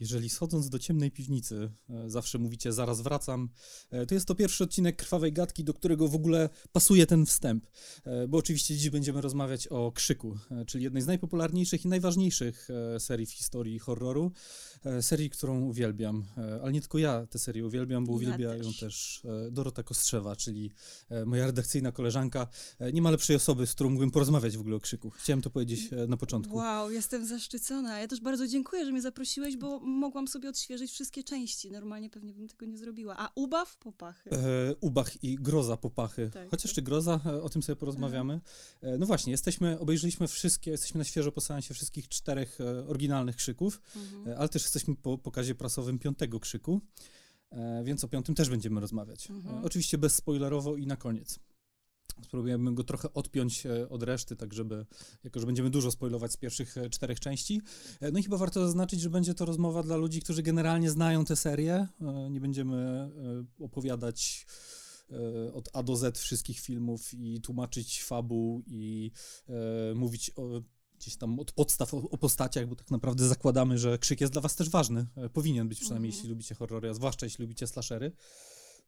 Jeżeli schodząc do ciemnej piwnicy e, zawsze mówicie zaraz wracam, e, to jest to pierwszy odcinek Krwawej Gadki, do którego w ogóle pasuje ten wstęp. E, bo oczywiście dziś będziemy rozmawiać o Krzyku, czyli jednej z najpopularniejszych i najważniejszych serii w historii horroru. Serii, którą uwielbiam. Ale nie tylko ja tę serię uwielbiam, bo uwielbia ja ją też Dorota Kostrzewa, czyli moja redakcyjna koleżanka. Nie ma lepszej osoby, z którą mógłbym porozmawiać w ogóle o Krzyku. Chciałem to powiedzieć na początku. Wow, jestem zaszczycona. Ja też bardzo dziękuję, że mnie zaprosiłeś, bo mogłam sobie odświeżyć wszystkie części. Normalnie pewnie bym tego nie zrobiła. A ubaw popachy. E, ubach i groza popachy. Tak, Chociaż tak. czy groza, e, o tym sobie porozmawiamy. E, no właśnie, jesteśmy, obejrzeliśmy wszystkie, jesteśmy na świeżo po seansie wszystkich czterech e, oryginalnych krzyków, mhm. E, ale też jesteśmy po pokazie prasowym piątego krzyku. E, więc o piątym też będziemy rozmawiać. Mhm. Oczywiście bezspoilerowo i na koniec. Spróbujemy go trochę odpiąć e, od reszty, tak żeby, jako że będziemy dużo spoilować z pierwszych e, czterech części. E, no i chyba warto zaznaczyć, że będzie to rozmowa dla ludzi, którzy generalnie znają tę serię. Nie będziemy opowiadać od A do Z wszystkich filmów i tłumaczyć fabuł i mówić o, gdzieś tam od podstaw o, o, postaciach, bo tak naprawdę zakładamy, że krzyk jest dla was też ważny. Powinien być przynajmniej, mm. jeśli lubicie horrory, a zwłaszcza jeśli lubicie slashery.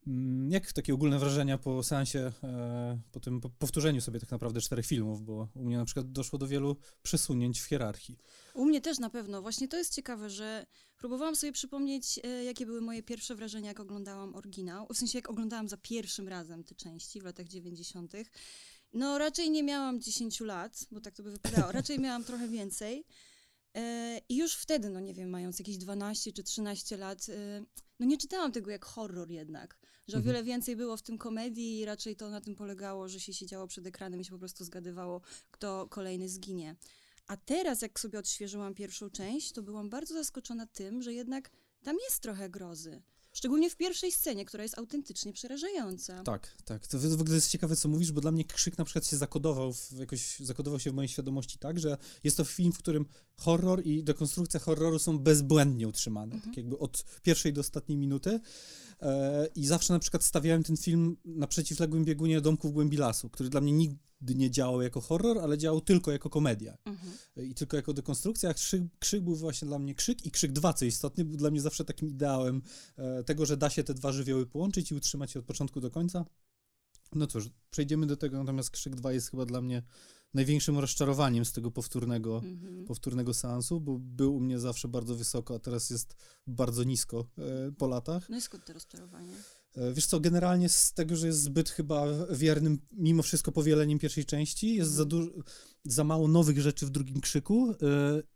Mm, jak takie ogólne wrażenia po seansie, e, po tym powtórzeniu sobie tak naprawdę czterech filmów, bo u mnie na przykład doszło do wielu przesunięć w hierarchii. U mnie też na pewno. Właśnie to jest ciekawe, że próbowałam sobie przypomnieć, e, jakie były moje pierwsze wrażenia, jak oglądałam oryginał. W sensie, jak oglądałam za pierwszym razem te części w latach 90. No, raczej nie miałam 10 lat, bo tak to by wypadało. Raczej miałam trochę więcej. E, I już wtedy, no nie wiem, mając jakieś 12 czy 13 lat, no nie czytałam tego jak horror jednak że o mhm. wiele więcej było w tym komedii i raczej to na tym polegało, że się siedziało przed ekranem i się po prostu zgadywało, kto kolejny zginie. A teraz, jak sobie odświeżyłam pierwszą część, to byłam bardzo zaskoczona tym, że jednak tam jest trochę grozy. Szczególnie w pierwszej scenie, która jest autentycznie przerażająca. Tak, tak. To w ogóle jest ciekawe, co mówisz, bo dla mnie krzyk na przykład się zakodował, w, jakoś zakodował się w mojej świadomości tak, że jest to film, w którym horror i dekonstrukcja horroru są bezbłędnie utrzymane. Mhm. Tak jakby od pierwszej do ostatniej minuty. E, I zawsze na przykład stawiałem ten film na przeciwległym biegunie Domku w głębi lasu, który dla mnie nigdy nie działał jako horror, ale działał tylko jako komedia. Mhm. I tylko jako dekonstrukcja. Krzyk, krzyk był właśnie dla mnie krzyk i krzyk 2, co istotne, był dla mnie zawsze takim ideałem e, tego, że da się te dwa żywioły połączyć i utrzymać je od początku do końca. No cóż, przejdziemy do tego, natomiast krzyk 2 jest chyba dla mnie największym rozczarowaniem z tego powtórnego, mm-hmm. powtórnego seansu, bo był u mnie zawsze bardzo wysoko, a teraz jest bardzo nisko e, po latach. No i skąd to rozczarowanie? E, wiesz co, generalnie z tego, że jest zbyt chyba wiernym mimo wszystko powieleniem pierwszej części, jest za, za mało nowych rzeczy w drugim krzyku e,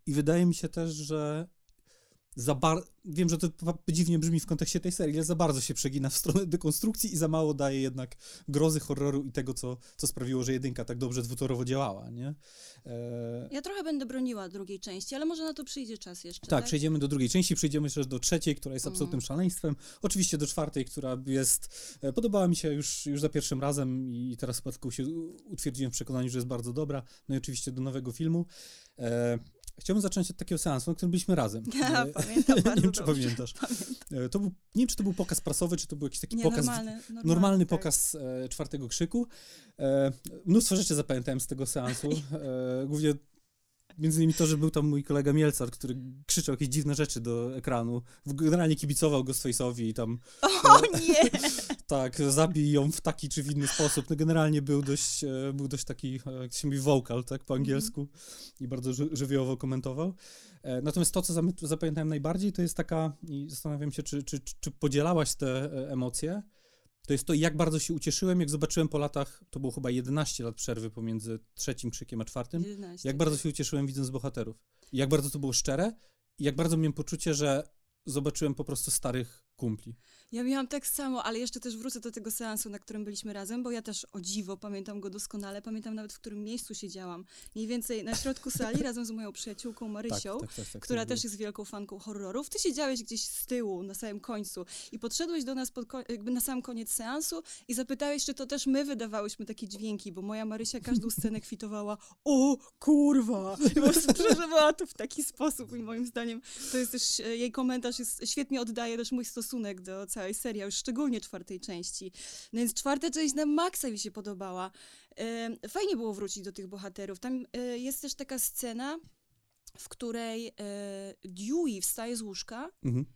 i wydaje mi się też, że za bar- wiem, że to dziwnie brzmi w kontekście tej serii, ale za bardzo się przegina w stronę dekonstrukcji i za mało daje jednak grozy horroru i tego, co, co sprawiło, że jedynka tak dobrze dwutorowo działała, nie? E... Ja trochę będę broniła drugiej części, ale może na to przyjdzie czas jeszcze, Tak, tak? przejdziemy do drugiej części, przejdziemy też do trzeciej, która jest absolutnym mm. szaleństwem, oczywiście do czwartej, która jest, e, podobała mi się już, już za pierwszym razem i teraz chyba tylko się utwierdziłem w przekonaniu, że jest bardzo dobra, no i oczywiście do nowego filmu. E... Chciałbym zacząć od takiego seansu, na którym byliśmy razem. Ja, pamiętam nie wiem, czy pamiętasz. Pamiętam. To był, nie wiem, czy to był pokaz prasowy, czy to był jakiś taki nie, pokaz, normalny, normalny, normalny tak. pokaz e, czwartego krzyku. E, mnóstwo rzeczy zapamiętałem z tego seansu. E, głównie Między innymi to, że był tam mój kolega Mielcar, który krzyczał jakieś dziwne rzeczy do ekranu. Generalnie kibicował Ghostface'owi i tam... O nie! tak, zabij ją w taki czy w inny sposób. No generalnie był dość, e, był dość taki, e, jak się mówi, vocal, tak, po angielsku. Mm. I bardzo ży żywiołowo komentował. E, natomiast to, co zapamiętałem najbardziej, to jest taka, i zastanawiam się, czy, czy, czy podzielałaś te emocje, to jest to, jak bardzo się ucieszyłem, jak zobaczyłem po latach, to było chyba 11 lat przerwy pomiędzy trzecim krzykiem a czwartym, 11, jak bardzo się ucieszyłem widząc bohaterów. I jak bardzo to było szczere i jak bardzo miałem poczucie, że zobaczyłem po prostu starych kumpli. Ja miałam tak samo, ale jeszcze też wrócę do tego seansu, na którym byliśmy razem, bo ja też o dziwo pamiętam go doskonale. Pamiętam nawet, w którym miejscu siedziałam. Mniej więcej na środku sali razem z moją przyjaciółką Marysią, tak, tak, tak, która też jest wielką fanką horrorów. Ty siedziałeś gdzieś z tyłu, na samym końcu i podszedłeś do nas jakby na sam koniec seansu i zapytałeś, czy to też my wydawałyśmy takie dźwięki, bo moja Marysia każdą scenę kwitowała o kurwa! Prostu przeżywała to w taki sposób i moim zdaniem to jest też, e, jej komentarz jest, świetnie oddaje też mój stosunek do całej serii, już szczególnie czwartej części. No więc czwarta część na maksa mi się podobała. Fajnie było wrócić do tych bohaterów. Tam e, jest też taka scena, w której e, Dewey wstaje z łóżka mhm.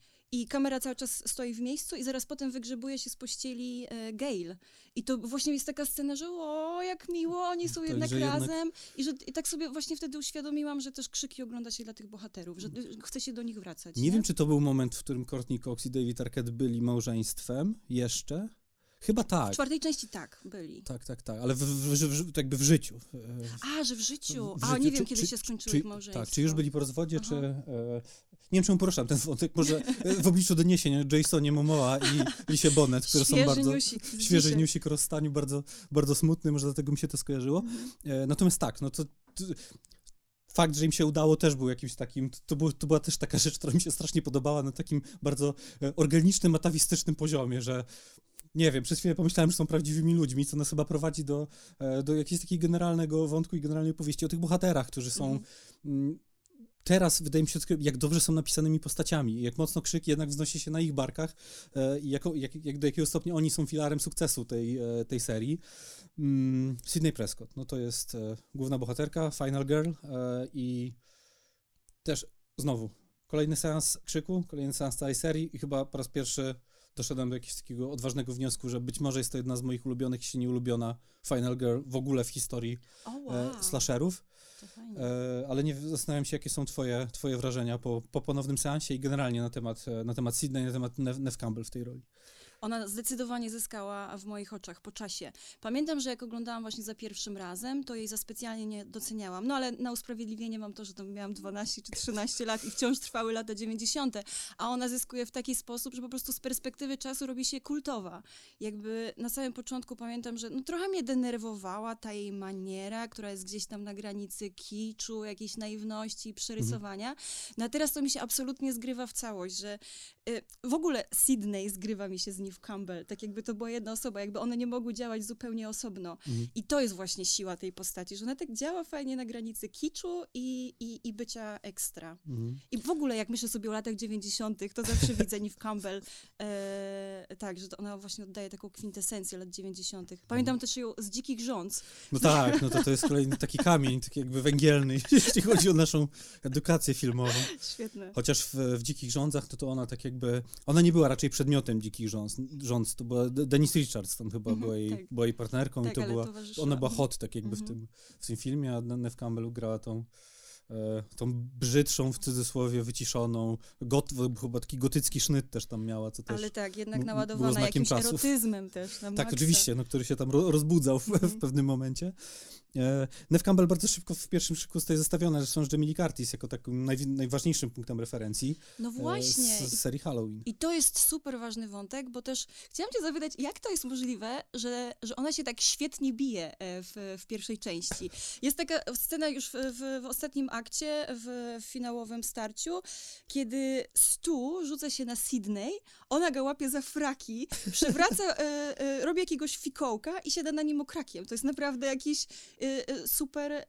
I kamera cały czas stoi w miejscu i zaraz potem wygrzebuje się z pościeli e, Gail. I to właśnie jest taka scena, że o, jak miło, oni są tak, jednak razem. Jednak... I, że, I tak sobie właśnie wtedy uświadomiłam, że też krzyki ogląda się dla tych bohaterów, że chce się do nich wracać. Nie, nie? wiem, czy to był moment, w którym Courtney Cox i David Arquette byli małżeństwem jeszcze. Chyba tak. W czwartej części tak, byli. Tak, tak, tak, ale w, w, w, jakby w życiu. A, że w życiu. A, nie wiem, czy, kiedy czy, się skończyło czy, ich małżeństwo. Tak, czy już byli po rozwodzie, Aha. czy... E, nie wiem, czemu poruszam ten wątek, może w obliczu doniesień Jasonie Momoa i Lisie Bonnet, które świeży są bardzo... Newsik, świeży newsik o rozstaniu, bardzo, bardzo smutny, może dlatego mi się to skojarzyło. Mhm. E, natomiast tak, no to, to fakt, że im się udało, też był jakimś takim, to, był, to była też taka rzecz, która mi się strasznie podobała na takim bardzo e, organicznym, atawistycznym poziomie, że nie wiem, przez chwilę pomyślałem, że są prawdziwymi ludźmi, co nas chyba prowadzi do, e, do jakiegoś takiego generalnego wątku i generalnej opowieści o tych bohaterach, którzy są. Mhm. Mm, teraz wydaje mi się, jak dobrze są napisanymi postaciami, jak mocno krzyk jednak wznosi się na ich barkach e, i jako, jak, jak do jakiego stopnia oni są filarem sukcesu tej, e, tej serii. Mm, Sydney Prescott, no to jest główna bohaterka, Final Girl i też znowu kolejny seans krzyku, kolejny seans całej serii i chyba po raz pierwszy doszedłem do jakiegoś takiego odważnego wniosku, że być może jest to jedna z moich ulubionych, jeśli nie ulubiona Final Girl w ogóle w historii oh, wow. e, slasherów. E, ale nie zastanawiam się, jakie są twoje, twoje wrażenia po, po ponownym seansie i generalnie na temat, e, na temat Sydney, na temat Nev Campbell w tej roli. Ona zdecydowanie zyskała w moich oczach po czasie. Pamiętam, że jak oglądałam właśnie za pierwszym razem, to jej za specjalnie nie doceniałam. No ale na usprawiedliwienie mam to, że tam miałam 12 czy 13 lat i wciąż trwały lata 90., a ona zyskuje w taki sposób, że po prostu z perspektywy czasu robi się kultowa. Jakby na samym początku pamiętam, że no, trochę mnie denerwowała ta jej maniera, która jest gdzieś tam na granicy kiczu, jakiejś naiwności, przerysowania. No a teraz to mi się absolutnie zgrywa w całość, że w ogóle Sydney zgrywa mi się z Neve Campbell, tak jakby to była jedna osoba, jakby one nie mogły działać zupełnie osobno. Mhm. I to jest właśnie siła tej postaci, że ona tak działa fajnie na granicy kiczu i, i, i bycia ekstra. Mhm. I w ogóle jak myślę sobie o latach 90., to zawsze widzę Neve Campbell e, tak, że ona właśnie oddaje taką kwintesencję lat 90. Pamiętam mhm. też ją z Dzikich Rządz. No tak, no to, to jest kolejny taki kamień, taki jakby węgielny, jeśli chodzi o naszą edukację filmową. Świetne. Chociaż w, w Dzikich Rządzach, to, to ona tak jakby, ona nie była raczej przedmiotem Dzikich Rządz, rząd, to była Denise Richards, tam chyba mm -hmm, była, jej, tak. była jej partnerką tak, i to była, ona była hot tak jakby mm -hmm. w, mhm. tym, w tym filmie, a Neve Campbell grała tą e, tą brzydszą, w cudzysłowie, wyciszoną, got, chyba taki gotycki sznyt też tam miała, co też Ale tak, jednak naładowana jakimś czasów. erotyzmem też. Tak, oczywiście, no, który się tam rozbudzał w, mm -hmm. w pewnym momencie. E, Nev Campbell bardzo szybko w pierwszym szyku zostaje zestawiona zresztą z Jamie Lee Curtis jako takim naj, najważniejszym punktem referencji no właśnie. Z, z, serii Halloween. I to jest super ważny wątek, bo też chciałam cię zapytać, jak to jest możliwe, że, że ona się tak świetnie bije e, w, w pierwszej części. Jest taka scena już w, w, w ostatnim akcie, w, w finałowym starciu, kiedy Stu rzuca się na Sydney, ona go łapie za fraki, przewraca, e, e, robi jakiegoś fikołka i siada na nim okrakiem. To jest naprawdę jakiś super, y,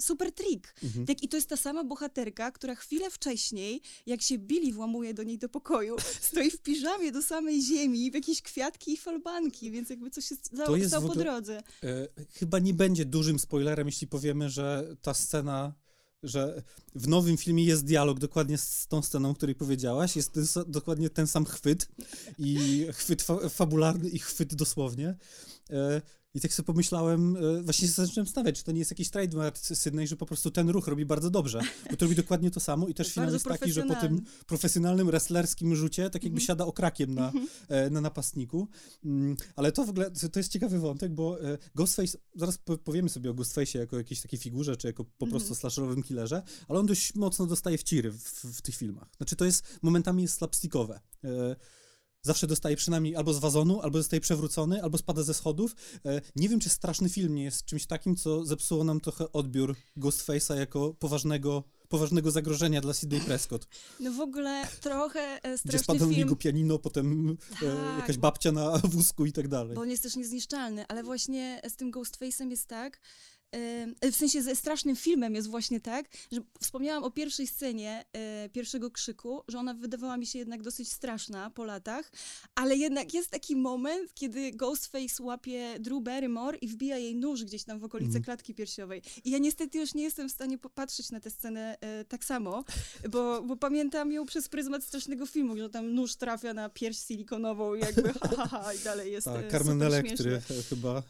super trik. Mhm. Tak, I to jest ta sama bohaterka, która chwilę wcześniej, jak się Billy włamuje do niej do pokoju, stoi w piżamie do samej ziemi, w jakieś kwiatki i falbanki, więc jakby coś się stało, stało po drodze. E, chyba nie będzie dużym spoilerem, jeśli powiemy, że ta scena że w nowym filmie jest dialog dokładnie z tą sceną, o której powiedziałaś. Jest ten, dokładnie ten sam chwyt i chwyt fa fabularny i chwyt dosłownie. E, i tak sobie pomyślałem, e, właśnie się zacząłem stawiać, czy to nie jest jakiś trademark Sydney, że po prostu ten ruch robi bardzo dobrze, bo to robi dokładnie to samo i też finał jest taki, że po tym profesjonalnym wrestlerskim rzucie tak jakby mm -hmm. siada okrakiem na, mm -hmm. na napastniku. Mm, ale to w ogóle, to jest ciekawy wątek, bo e, Ghostface, zaraz powiemy sobie o Ghostface'ie jako jakiejś takiej figurze, czy jako po prostu mm -hmm. slasherowym killerze, ale on dość mocno dostaje w ciry w, w tych filmach. Znaczy to jest, momentami jest slapstickowe zawsze dostaje przynajmniej albo z wazonu, albo zostaje przewrócony, albo spada ze schodów. E, nie wiem, czy straszny film nie jest czymś takim, co zepsuło nam trochę odbiór Ghostface'a jako poważnego poważnego zagrożenia dla Sydney Prescott. No w ogóle trochę e, straszny Gdzie spada film. niego pianino, potem e, tak, jakaś babcia na wózku i tak dalej. Bo on jest też niezniszczalny, ale właśnie z tym Ghostface'em jest tak, w sensie ze strasznym filmem jest właśnie tak, że wspomniałam o pierwszej scenie e, pierwszego krzyku, że ona wydawała mi się jednak dosyć straszna po latach, ale jednak jest taki moment, kiedy Ghostface łapie Drew Barrymore i wbija jej nóż gdzieś tam w okolice mm. klatki piersiowej. I ja niestety już nie jestem w stanie popatrzeć na tę scenę e, tak samo, bo, bo pamiętam ją przez pryzmat strasznego filmu, że tam nóż trafia na pierś silikonową i jakby ha, ha, ha i dalej jest Tak, Carmen Electry chyba.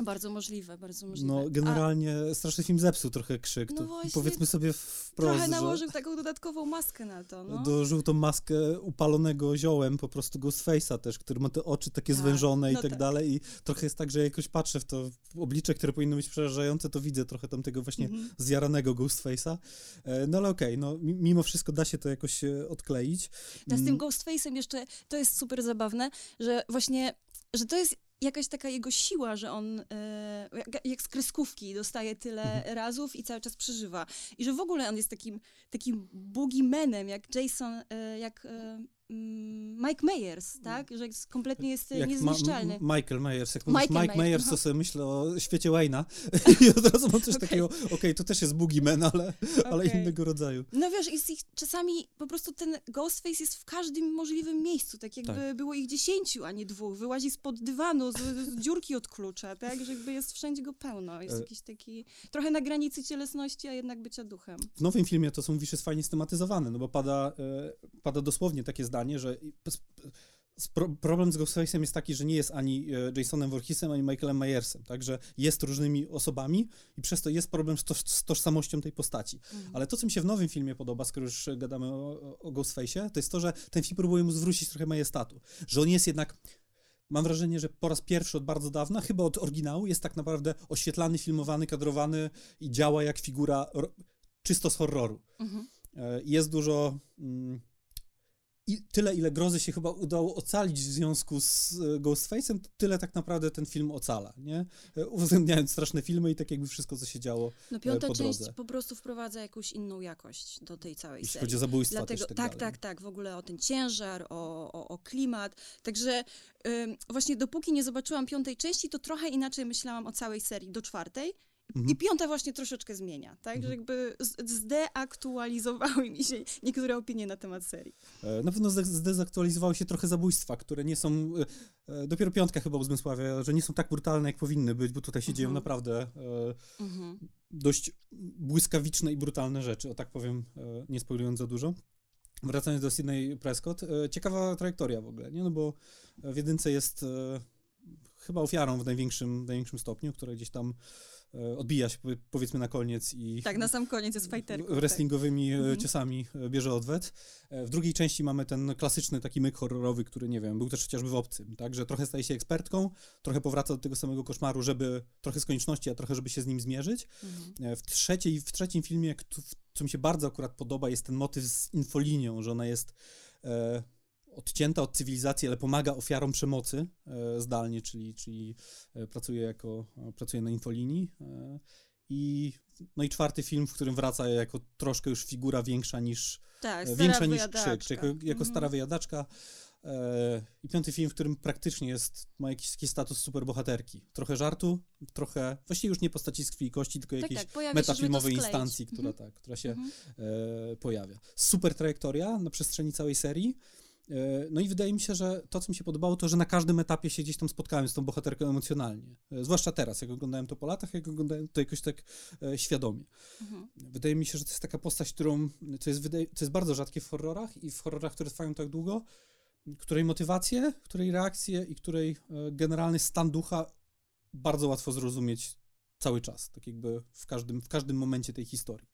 E... Bardzo możliwe, bardzo możliwe. No, generalnie A... straszny film zepsuł trochę krzyk. No właśnie, powiedzmy sobie wprost, Trochę nałożył taką dodatkową maskę na to, no. Dołożył tą maskę upalonego ziołem, po prostu Ghostface'a też, który ma te oczy takie tak, zwężone no i tak, tak, dalej i trochę jest tak, że jakoś patrzę w to oblicze, które powinno być przerażające, to widzę trochę tam tego właśnie mm -hmm. zjaranego Ghostface'a. E, no ale okej, okay, no mimo wszystko da się to jakoś e, odkleić. A z tym mm. Ghostface'em jeszcze, to jest super zabawne, że właśnie, że to jest jakaś taka jego siła, że on e, jak, jak, z kreskówki dostaje tyle mhm. razów i cały czas przeżywa. I że w ogóle on jest takim, takim boogeymanem, jak Jason, e, jak e, Mike Myers, tak? Że kompletnie jest jak niezniszczalny. Ma Michael Myers. Jak Michael Mike Myers, to sobie myślę o świecie Wayne'a i od razu mam coś okay. takiego, okej, okay, to też jest Boogeyman, ale, okay. ale innego rodzaju. No wiesz, jest ich czasami po prostu ten Ghostface jest w każdym możliwym miejscu, tak jakby tak. było ich dziesięciu, a nie dwóch. Wyłazi spod dywanu, z, z dziurki od klucza, tak? Że jakby jest wszędzie go pełno. Jest e... jakiś taki trochę na granicy cielesności, a jednak bycia duchem. W nowym filmie to są wisze fajnie stematyzowane, no bo pada, e, pada dosłownie takie zdanie, zdanie, że problem z Ghostface'em jest taki, że nie jest ani e, Jasonem Voorheesem, ani Michaelem Myersem, także jest różnymi osobami i przez to jest problem z, to, z tożsamością tej postaci. Mhm. Ale to, co mi się w nowym filmie podoba, skoro już gadamy o, o Ghostface'ie, to jest to, że ten film próbuje mu zwrócić trochę majestatu, że on jest jednak mam wrażenie, że po raz pierwszy od bardzo dawna, chyba od oryginału, jest tak naprawdę oświetlany, filmowany, kadrowany i działa jak figura czysto z horroru. Mhm. E, jest dużo... Mm, i tyle, ile grozy się chyba udało ocalić w związku z e, Ghostface'em, tyle tak naprawdę ten film ocala, nie? E, uwzględniając straszne filmy i tak jakby wszystko, co się działo No e, piąta po część po prostu wprowadza jakąś inną jakość do tej całej Jeśli serii. chodzi o zabójstwa Dlatego, tak, tak, tak, tak, w ogóle o ten ciężar, o, o, o klimat, także ym, właśnie dopóki nie zobaczyłam piątej części, to trochę inaczej myślałam o całej serii do czwartej. I piąta właśnie troszeczkę zmienia, tak? Że mhm. jakby zdeaktualizowały mi się niektóre opinie na temat serii. E, na pewno zdezaktualizowały się trochę zabójstwa, które nie są, e, e, dopiero piątka chyba uzmysławia, że nie są tak brutalne, jak powinny być, bo tutaj się mhm. dzieją naprawdę mhm. dość błyskawiczne i brutalne rzeczy, o tak powiem, nie spoilując za dużo. Wracając do Sydney Prescott, ciekawa trajektoria w ogóle, nie? No bo w jedynce jest chyba ofiarą w największym, największym stopniu, która gdzieś tam odbija się powiedzmy na koniec i... Tak, na sam koniec jest fighterką. Tak. Wrestlingowymi tak. ciosami e, bierze odwet. W drugiej części mamy ten klasyczny taki myk horrorowy, który, nie wiem, był też chociażby w Obcym, tak, że trochę staje się ekspertką, trochę powraca do tego samego koszmaru, żeby, trochę z konieczności, a trochę, żeby się z nim zmierzyć. Mhm. W, trzeciej, w trzecim filmie, co mi się bardzo akurat podoba, jest ten motyw z infolinią, że ona jest... E, odcięta od cywilizacji, ale pomaga ofiarom przemocy e, zdalnie, czyli, czyli e, pracuje jako, e, pracuje na infolinii. I, no i czwarty film, w którym wraca jako troszkę już figura większa niż, tak, większa niż Krzyk, czyli jako, jako mhm. stara wyjadaczka. I piąty film, w którym praktycznie jest, ma jakiś, jakiś status superbohaterki. Trochę żartu, trochę, właściwie już nie postaci z krwi i kości, tylko tak, jakiejś tak, metafilmowej instancji, która, mhm. tak, która się mhm. e, pojawia. Super trajektoria na przestrzeni całej serii. E, no i wydaje mi się, że to, co mi się podobało, to, że na każdym etapie się gdzieś tam spotkałem z tą bohaterką emocjonalnie. E, zwłaszcza teraz, jak oglądałem to po latach, jak oglądałem to jakoś tak e, świadomie. Mhm. Wydaje mi się, że to jest taka postać, którą, co jest, wydaje, co jest bardzo rzadkie w horrorach i w horrorach, które trwają tak długo, której motywacje, której reakcje i której generalny stan ducha bardzo łatwo zrozumieć cały czas, tak jakby w każdym, w każdym momencie tej historii.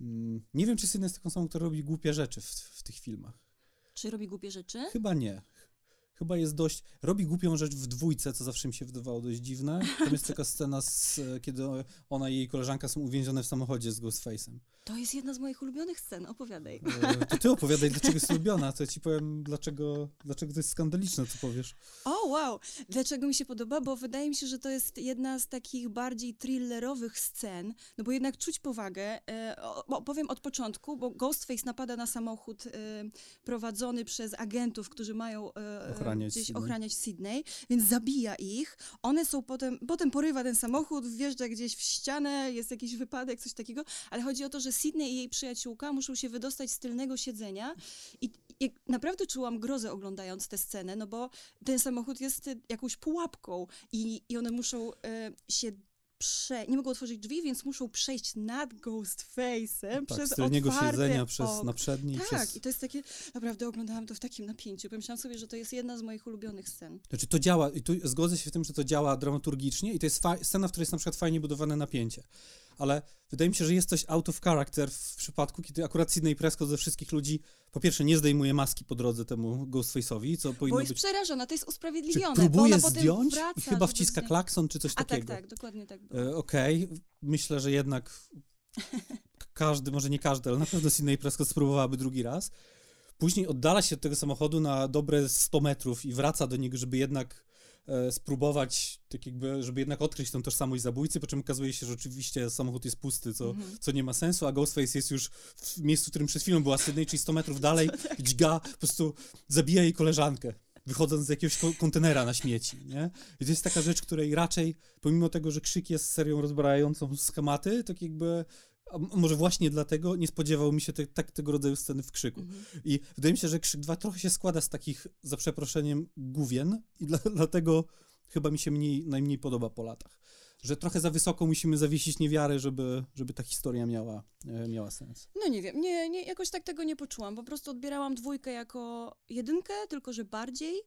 Mm, nie wiem, czy Sydney jest taką samą, która robi głupie rzeczy w, w tych filmach. Czy robi głupie rzeczy? Chyba nie chyba jest dość. Robi głupią rzecz w dwójce, co zawsze mi się wydawało dość dziwne. Tam jest taka scena, z, kiedy ona i jej koleżanka są uwięzione w samochodzie z Ghostface'em. To jest jedna z moich ulubionych scen, opowiadaj. E, to ty opowiadaj, dlaczego jest ulubiona, to ja ci powiem, dlaczego, dlaczego to jest skandaliczne, co powiesz. O, wow! Dlaczego mi się podoba? Bo wydaje mi się, że to jest jedna z takich bardziej thrillerowych scen, no bo jednak czuć powagę. E, opowiem od początku, bo Ghostface napada na samochód e, prowadzony przez agentów, którzy mają ochraniać gdzieś Sydney. ochraniać Sydney, więc zabija ich. One są potem, potem porywa ten samochód, wjeżdża gdzieś w ścianę, jest jakiś wypadek, coś takiego, ale chodzi o to, że Sydney i jej przyjaciółka muszą się wydostać z tylnego siedzenia i, naprawdę czułam grozę oglądając tę scenę, no bo ten samochód jest y, jakąś pułapką i, i one muszą e, się prze... nie mogą otworzyć drzwi, więc muszą przejść nad Ghostface'em Tak, przez z tylniego siedzenia przez okno. na przedni. Tak, przez... i to jest takie, naprawdę oglądałam to w takim napięciu. Pomyślałam sobie, że to jest jedna z moich ulubionych scen. Znaczy to działa, i tu zgodzę się w tym, że to działa dramaturgicznie i to jest scena, w której jest na przykład fajnie budowane napięcie. Ale wydaje mi się, że jest coś out of character w przypadku, kiedy akurat Sidney Prescott ze wszystkich ludzi po pierwsze nie zdejmuje maski po drodze temu Ghostface'owi, co powinno Bo jest być... przerażona, to jest Czy usprawiedliwione. bo próbuje zdjąć i chyba wciska klakson czy coś A tak, takiego. tak, dokładnie tak. E, Okej, myślę, że jednak każdy, może nie każdy, ale na pewno Sidney Prescott spróbowałaby drugi raz. Później oddala się od tego samochodu na dobre 100 metrów i wraca do niego, żeby jednak spróbować, tak jakby, żeby jednak odkryć tą tożsamość zabójcy, po czym okazuje się, że oczywiście samochód jest pusty, co, Mhm. co nie ma sensu, a Ghostface jest już w miejscu, w którym przed chwilą była Sydney, czyli 100 metrów dalej, dźga, po prostu zabija jej koleżankę wychodząc z jakiegoś ko- kontenera na śmieci, nie? I to jest taka rzecz, której raczej, pomimo tego, że Krzyk jest serią rozbrajającą schematy, tak jakby, a może właśnie dlatego nie spodziewał mi się te, tak, tego rodzaju sceny w Krzyku. Mhm. I wydaje mi się, że Krzyk 2 trochę się składa z takich, za przeproszeniem, główien i dla, dlatego chyba mi się mniej, najmniej podoba po latach. Że trochę za wysoko musimy zawiesić niewiarę, żeby, żeby ta historia miała, e, miała sens. No nie wiem, nie, nie, jakoś tak tego nie poczułam. Po prostu odbierałam dwójkę jako jedynkę, tylko że bardziej.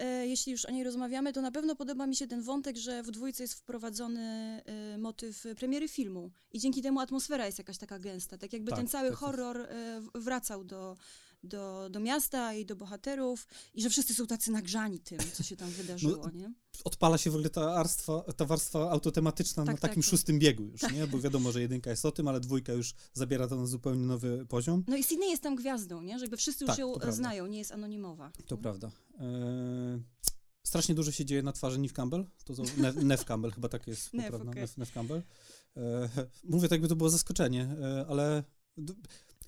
E, jeśli już o niej rozmawiamy, to na pewno podoba mi się ten wątek, że w dwójce jest wprowadzony e, motyw premiery filmu i dzięki temu atmosfera jest jakaś taka gęsta. Tak jakby Tak, ten cały tak, tak. horror e, wracał do, do, do miasta i do bohaterów i że wszyscy są tacy nagrzani tym, co się tam wydarzyło, No, nie? odpala się w ogóle ta warstwa, ta warstwa autotematyczna na Tak, takim tak, tak. szóstym biegu już, nie? Bo wiadomo, że jedynka jest o tym, ale dwójka już zabiera to na zupełnie nowy poziom. No i Sydney jest tam gwiazdą, nie? Że jakby wszyscy już Tak, ją prawda. znają, nie jest anonimowa. To prawda. Eee, strasznie dużo się dzieje na twarzy Neve Campbell. To są, Neve, Neve Campbell, chyba tak jest Neve. Neve, Neve Campbell. Eee, mówię tak, jakby to było zaskoczenie, eee, ale d-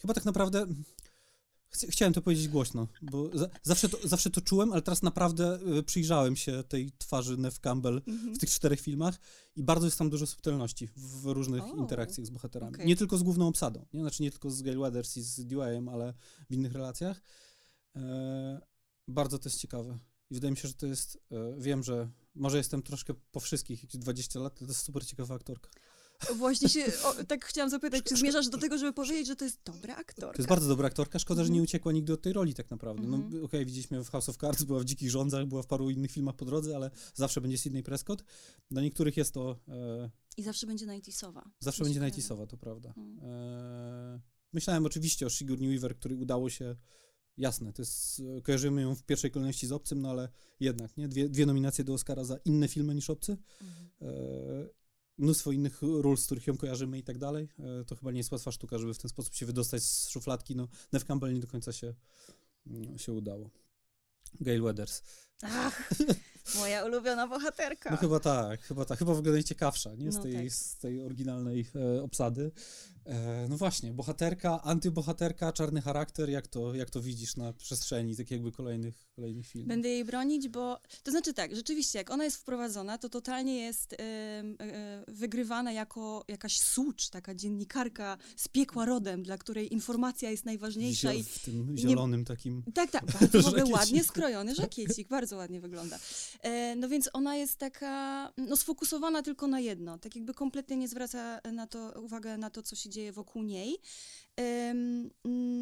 chyba tak naprawdę chciałem to powiedzieć głośno, bo za, zawsze, to, zawsze to czułem, ale teraz naprawdę e, przyjrzałem się tej twarzy Neve Campbell Mhm. w tych czterech filmach i bardzo jest tam dużo subtelności w różnych O, interakcjach z bohaterami. okej. Nie tylko z główną obsadą, nie? Znaczy nie tylko z Gail Weathers i z Deweyem, ale w innych relacjach. E, bardzo to jest ciekawe. I wydaje mi się, że to jest, e, wiem, że może jestem troszkę po wszystkich, jakieś 20 lat, to jest super ciekawa aktorka. Właśnie się, o, tak chciałam zapytać, czy zmierzasz do tego, żeby powiedzieć, że to jest dobra aktorka? To jest bardzo dobra aktorka, szkoda, że nie Mhm. uciekła nigdy od tej roli tak naprawdę. No Mhm. okej, widzieliśmy w House of Cards, była w Dzikich Rządzach, była w paru innych filmach po drodze, ale zawsze będzie Sidney Prescott. Dla niektórych jest to e, I zawsze będzie 90sowa. Zawsze będzie najcisowa, to prawda. Mm. Eee, myślałem oczywiście o Sigourney Weaver, który udało się, jasne, to jest, kojarzymy ją w pierwszej kolejności z Obcym, no ale jednak, nie? Dwie, dwie nominacje do Oscara za inne filmy niż Obcy. Mhm. Eee, mnóstwo innych ról, z których ją kojarzymy i tak dalej. Eee, to chyba nie jest łatwa sztuka, żeby w ten sposób się wydostać z szufladki. No, Neve Campbell nie do końca się, mm, się udało. Gail Weathers. Ach, moja ulubiona bohaterka. No chyba tak, chyba tak. Chyba w ogóle najciekawsza, nie? Z, No tej, tak. z tej oryginalnej e, obsady. E, no właśnie, bohaterka, antybohaterka, czarny charakter, jak to, jak to widzisz na przestrzeni tak jakby kolejnych, kolejnych filmów? Będę jej bronić, bo to znaczy tak, rzeczywiście, jak ona jest wprowadzona, to totalnie jest e, wygrywana jako jakaś sucz, taka dziennikarka z piekła rodem, dla której informacja jest najważniejsza Ziel- i w tym nie- zielonym takim... Tak, tak, bardzo w ogóle ładnie skrojony żakiecik, bardzo ładnie wygląda. E, no więc ona jest taka, no sfokusowana tylko na jedno, tak jakby kompletnie nie zwraca na to uwagę na to, co się dzieje wokół niej. Mm,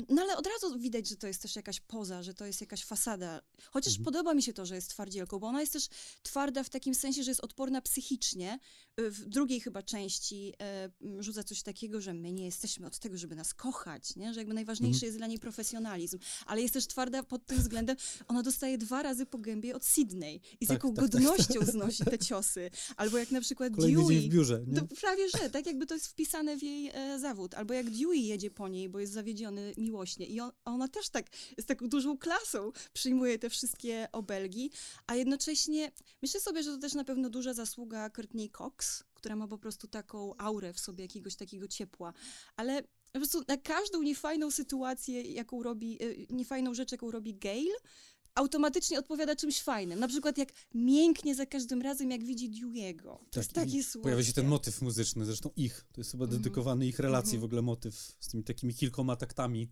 no ale od razu widać, że to jest też jakaś poza, że to jest jakaś fasada. Chociaż Mhm. podoba mi się to, że jest twardzielką, bo ona jest też twarda w takim sensie, że jest odporna psychicznie. Y, W drugiej chyba części e, rzuca coś takiego, że my nie jesteśmy od tego, żeby nas kochać, nie? że jakby najważniejszy Mhm. jest dla niej profesjonalizm. Ale jest też twarda pod tym względem, ona dostaje dwa razy po gębie od Sydney i z Tak, jaką tak, tak, godnością znosi te ciosy. Albo jak na przykład Kolejny Dewey w biurze, nie? prawie że, tak jakby to jest wpisane w jej e, zawód. Albo jak Dewey jedzie po niej, bo jest zawiedziony miłośnie. I on, ona też tak z taką dużą klasą przyjmuje te wszystkie obelgi, a jednocześnie myślę sobie, że to też na pewno duża zasługa Courtney Cox, która ma po prostu taką aurę w sobie, jakiegoś takiego ciepła. Ale po prostu na każdą niefajną sytuację, jaką robi, e, niefajną rzecz, jaką robi Gail, automatycznie odpowiada czymś fajnym. Na przykład jak mięknie za każdym razem, jak widzi Dewey'ego. To tak, jest takie słodkie. Pojawia się ten motyw muzyczny, zresztą ich. To jest chyba mm -hmm. dedykowany ich relacji mm -hmm. w ogóle motyw z tymi takimi kilkoma taktami,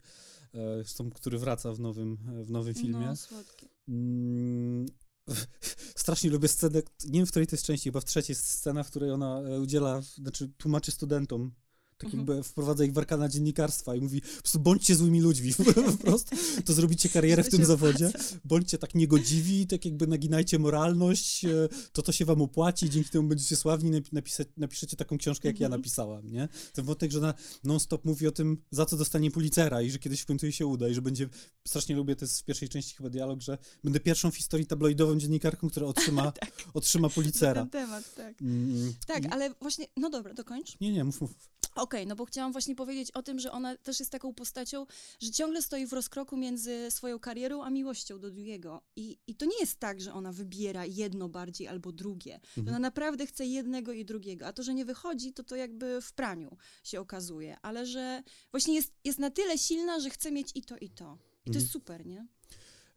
e, który wraca w nowym, w nowym no, filmie. No, słodkie. Mm, strasznie lubię scenę, nie wiem w której to jest części, chyba w trzeciej jest scena, w której ona e, udziela, znaczy tłumaczy studentom tak jakby mhm. wprowadza ich w arkana dziennikarstwa i mówi, po prostu bądźcie złymi ludźmi, po prostu, to zrobicie karierę w tym zawodzie, bądźcie tak niegodziwi, tak jakby naginajcie moralność, e, to to się wam opłaci, dzięki temu będziecie sławni, napisa napiszecie taką książkę, jak ja mhm. napisałam, nie? Ten wątek, że ona non-stop mówi o tym, za co dostanie Pulitzera i że kiedyś w końcu jej się uda i że będzie, strasznie lubię, to jest w pierwszej części chyba dialog, że będę pierwszą w historii tabloidową dziennikarką, która otrzyma, tak. otrzyma Pulitzera. Ten temat, tak. Mm, tak, i... ale właśnie, no dobra, dokończ. Nie, nie, mów, mów. Okej, okay, no bo chciałam właśnie powiedzieć o tym, że ona też jest taką postacią, że ciągle stoi w rozkroku między swoją karierą a miłością do Dewey'ego. I, I to nie jest tak, że ona wybiera jedno bardziej albo drugie. Mhm. Ona naprawdę chce jednego i drugiego. A to, że nie wychodzi, to to jakby w praniu się okazuje. Ale że właśnie jest, jest na tyle silna, że chce mieć i to, i to. I to mhm. jest super, nie?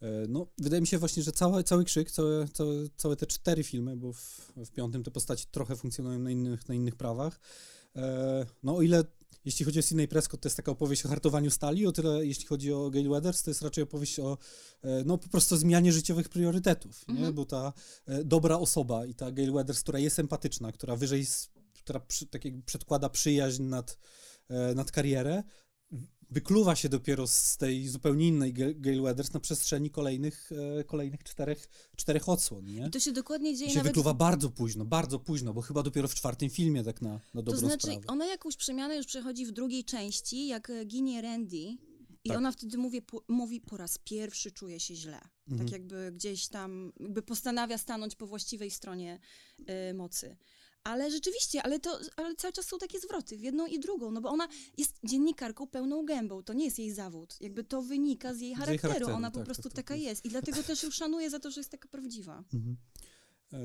E, no, wydaje mi się właśnie, że cały, cały krzyk, całe, całe, całe te cztery filmy, bo w, w piątym te postaci trochę funkcjonują na innych, na innych prawach, no o ile jeśli chodzi o Sydney Prescott, to jest taka opowieść o hartowaniu stali, o tyle jeśli chodzi o Gail Weathers, to jest raczej opowieść o e, no po prostu zmianie życiowych priorytetów, mhm. nie? bo ta e, dobra osoba i ta Gail Weathers, która jest empatyczna, która wyżej, która przy, tak przedkłada przyjaźń nad, nad karierę, wykluwa się dopiero z tej zupełnie innej Gail Weathers na przestrzeni kolejnych, e, kolejnych czterech, czterech odsłon, nie? I to się dokładnie dzieje I się nawet... wykluwa bardzo późno, bardzo późno, bo chyba dopiero w czwartym filmie tak na, na dobrą To znaczy, sprawę. ona jakąś przemianę już przechodzi w drugiej części, jak ginie Randy i tak. ona wtedy mówi po, mówi, po raz pierwszy czuje się źle. Tak mhm. Tak jakby gdzieś tam, jakby postanawia stanąć po właściwej stronie y, mocy. Ale rzeczywiście, ale, to, ale cały czas są takie zwroty w jedną i drugą, no bo ona jest dziennikarką pełną gębą, to nie jest jej zawód. Jakby to wynika z jej charakteru, jej charakteru ona tak, po prostu tak, tak taka tak. jest. I dlatego też ją szanuję za to, że jest taka prawdziwa. Mhm. E,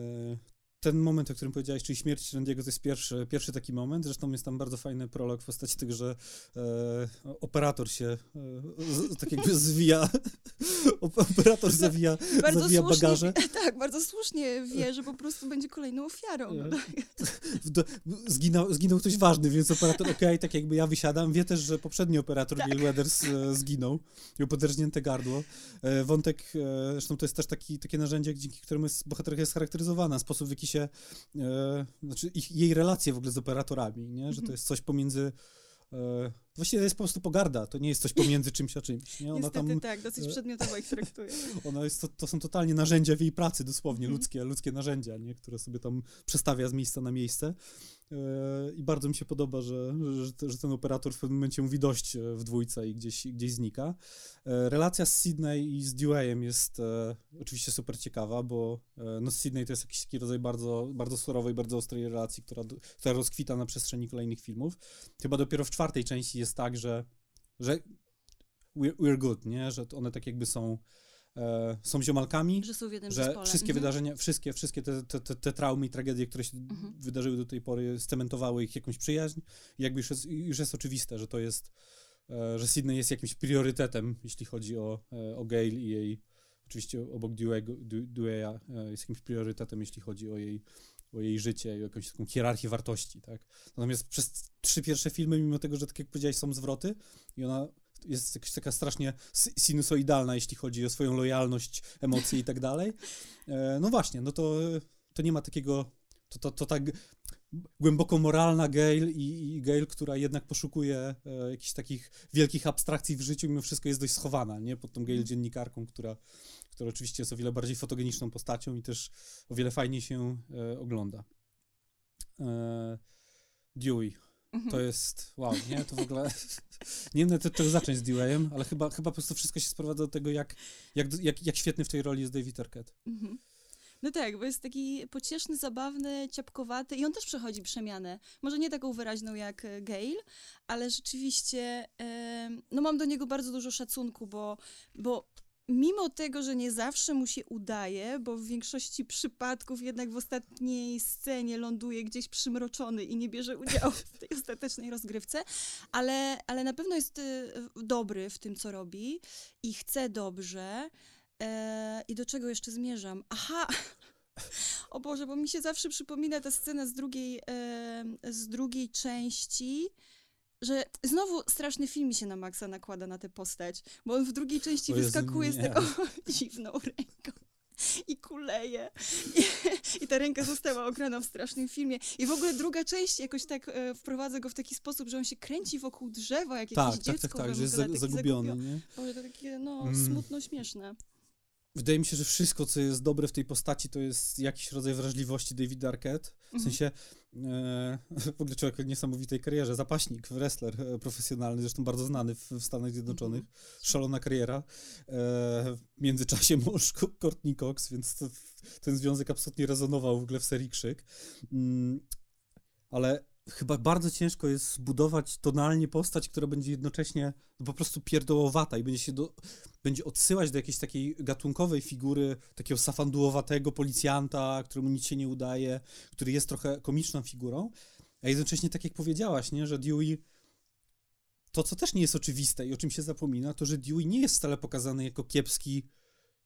ten moment, o którym powiedziałeś, czyli śmierć Randiego, to jest pierwszy, pierwszy taki moment. Zresztą jest tam bardzo fajny prolog w postaci tego, że e, operator się e, z, tak jakby zwija, operator zawija, bardzo zawija słusznie, bagaże. Tak, bardzo słusznie wie, że po prostu będzie kolejną ofiarą. No tak. zginął, zginął ktoś ważny, więc operator, okej, okay, tak jakby ja wysiadam. Wie też, że poprzedni operator, tak. Neil Weathers, e, zginął. Miał poderżnięte gardło. E, wątek, e, zresztą to jest też taki, takie narzędzie, dzięki któremu jest, bohaterka jest charakteryzowana, sposób, w jaki się, e, znaczy ich, jej relacje w ogóle z operatorami, nie? że to jest coś pomiędzy e, Właściwie to jest po prostu pogarda, to nie jest coś pomiędzy czymś a czymś. Nie? Ona Niestety tam, tak, dosyć e, przedmiotowo ich traktuje. Ona jest, to, to są totalnie narzędzia w jej pracy, dosłownie, mhm. ludzkie, ludzkie narzędzia, nie? które sobie tam przestawia z miejsca na miejsce. I bardzo mi się podoba, że, że, że, ten operator w pewnym momencie mówi dość e, w dwójce i gdzieś, gdzieś znika. E, relacja z Sydney i z Deweyem jest e, oczywiście super ciekawa, bo no Sydney to jest jakiś taki rodzaj bardzo, bardzo surowej, bardzo ostrej relacji, która, która rozkwita na przestrzeni kolejnych filmów. Chyba dopiero w czwartej części jest tak, że, że we're good, nie? Że one tak jakby są e, są ziomalkami, że, są że wszystkie mhm. wydarzenia, wszystkie, wszystkie te, te, te, te, traumy i tragedie, które się mhm. wydarzyły do tej pory, scementowały ich jakąś przyjaźń. I jakby już jest, już jest oczywiste, że to jest, e, że Sydney jest jakimś priorytetem, jeśli chodzi o, e, o Gail i jej, oczywiście obok Dewey'a jest jakimś priorytetem, jeśli chodzi o jej o jej życie i o jakąś taką hierarchię wartości, tak? Natomiast przez trzy pierwsze filmy, mimo tego, że tak jak powiedziałeś, są zwroty i ona jest jakaś taka strasznie sinusoidalna, jeśli chodzi o swoją lojalność, emocje i tak dalej. E, no właśnie, no to, to nie ma takiego, to, to, to tak głęboko moralna Gail i, i Gail, która jednak poszukuje e, jakichś takich wielkich abstrakcji w życiu, mimo wszystko jest dość schowana, nie? Pod tą Gail mhm. dziennikarką, która, która oczywiście jest o wiele bardziej fotogeniczną postacią i też o wiele fajniej się e, ogląda. E, Dewey. Mhm. To jest wow, nie? To w ogóle. nie wiem nawet czego zacząć z Deweyem, ale chyba, chyba po prostu wszystko się sprowadza do tego, jak, jak, jak, jak świetny w tej roli jest David Arquette. Mhm. No tak, bo jest taki pocieszny, zabawny, ciapkowaty i on też przechodzi przemianę. Może nie taką wyraźną jak e, Gail, ale rzeczywiście no mam do niego bardzo dużo szacunku, bo, bo mimo tego, że nie zawsze mu się udaje, bo w większości przypadków jednak w ostatniej scenie ląduje gdzieś przymroczony i nie bierze udziału w tej ostatecznej rozgrywce, ale, ale na pewno jest y, dobry w tym, co robi i chce dobrze. E, I do czego jeszcze zmierzam? Aha! O Boże, bo mi się zawsze przypomina ta scena z drugiej, e, z drugiej części, że znowu straszny film mi się na Maxa nakłada na tę postać, bo on w drugiej części Jezu, wyskakuje z nie. taką dziwną ręką i kuleje. I, I ta ręka została ograna w strasznym filmie. I w ogóle druga część jakoś tak e, wprowadza go w taki sposób, że on się kręci wokół drzewa, jak Tak, jakieś tak, tak, dziecko. tak, bym że jest za- zagubiony, nie? Boże, to takie, no, Mm. smutno śmieszne. Wydaje mi się, że wszystko, co jest dobre w tej postaci, to jest jakiś rodzaj wrażliwości Davida Arquette. W Mhm. sensie, w ogóle człowiek o niesamowitej karierze, zapaśnik, wrestler e, profesjonalny, zresztą bardzo znany w, w Stanach Zjednoczonych. Mhm. Szalona kariera. E, w międzyczasie mąż Courtney Cox, więc to, ten związek absolutnie rezonował w ogóle w serii Krzyk. Mm, ale chyba bardzo ciężko jest zbudować tonalnie postać, która będzie jednocześnie po prostu pierdołowata i będzie się do, będzie odsyłać do jakiejś takiej gatunkowej figury, takiego safandułowatego policjanta, któremu nic się nie udaje, który jest trochę komiczną figurą, a jednocześnie tak jak powiedziałaś, nie, że Dewey to, co też nie jest oczywiste i o czym się zapomina, to, że Dewey nie jest wcale pokazany jako kiepski,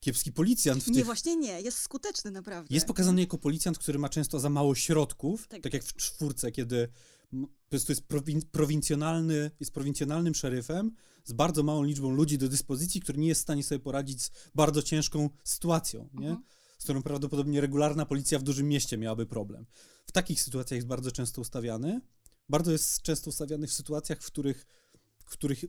kiepski policjant w Nie, tych właśnie nie, jest skuteczny naprawdę. jest pokazany jako policjant, który ma często za mało środków, Tak. tak, jak w czwórce, kiedy po prostu jest prowin- prowincjonalny, jest prowincjonalnym szeryfem z bardzo małą liczbą ludzi do dyspozycji, który nie jest w stanie sobie poradzić z bardzo ciężką sytuacją, nie? Mhm. z którą prawdopodobnie regularna policja w dużym mieście miałaby problem. W takich sytuacjach jest bardzo często ustawiany. Bardzo jest często ustawiany w sytuacjach, w których, w których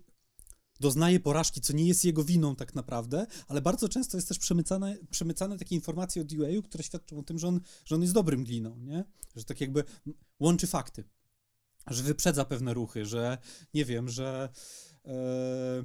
doznaje porażki, co nie jest jego winą tak naprawdę, ale bardzo często jest też przemycane, przemycane takie informacje o Dewey'u, które świadczą o tym, że on, że on jest dobrym gliną, nie? Że tak jakby łączy fakty, że wyprzedza pewne ruchy, że nie wiem, że e,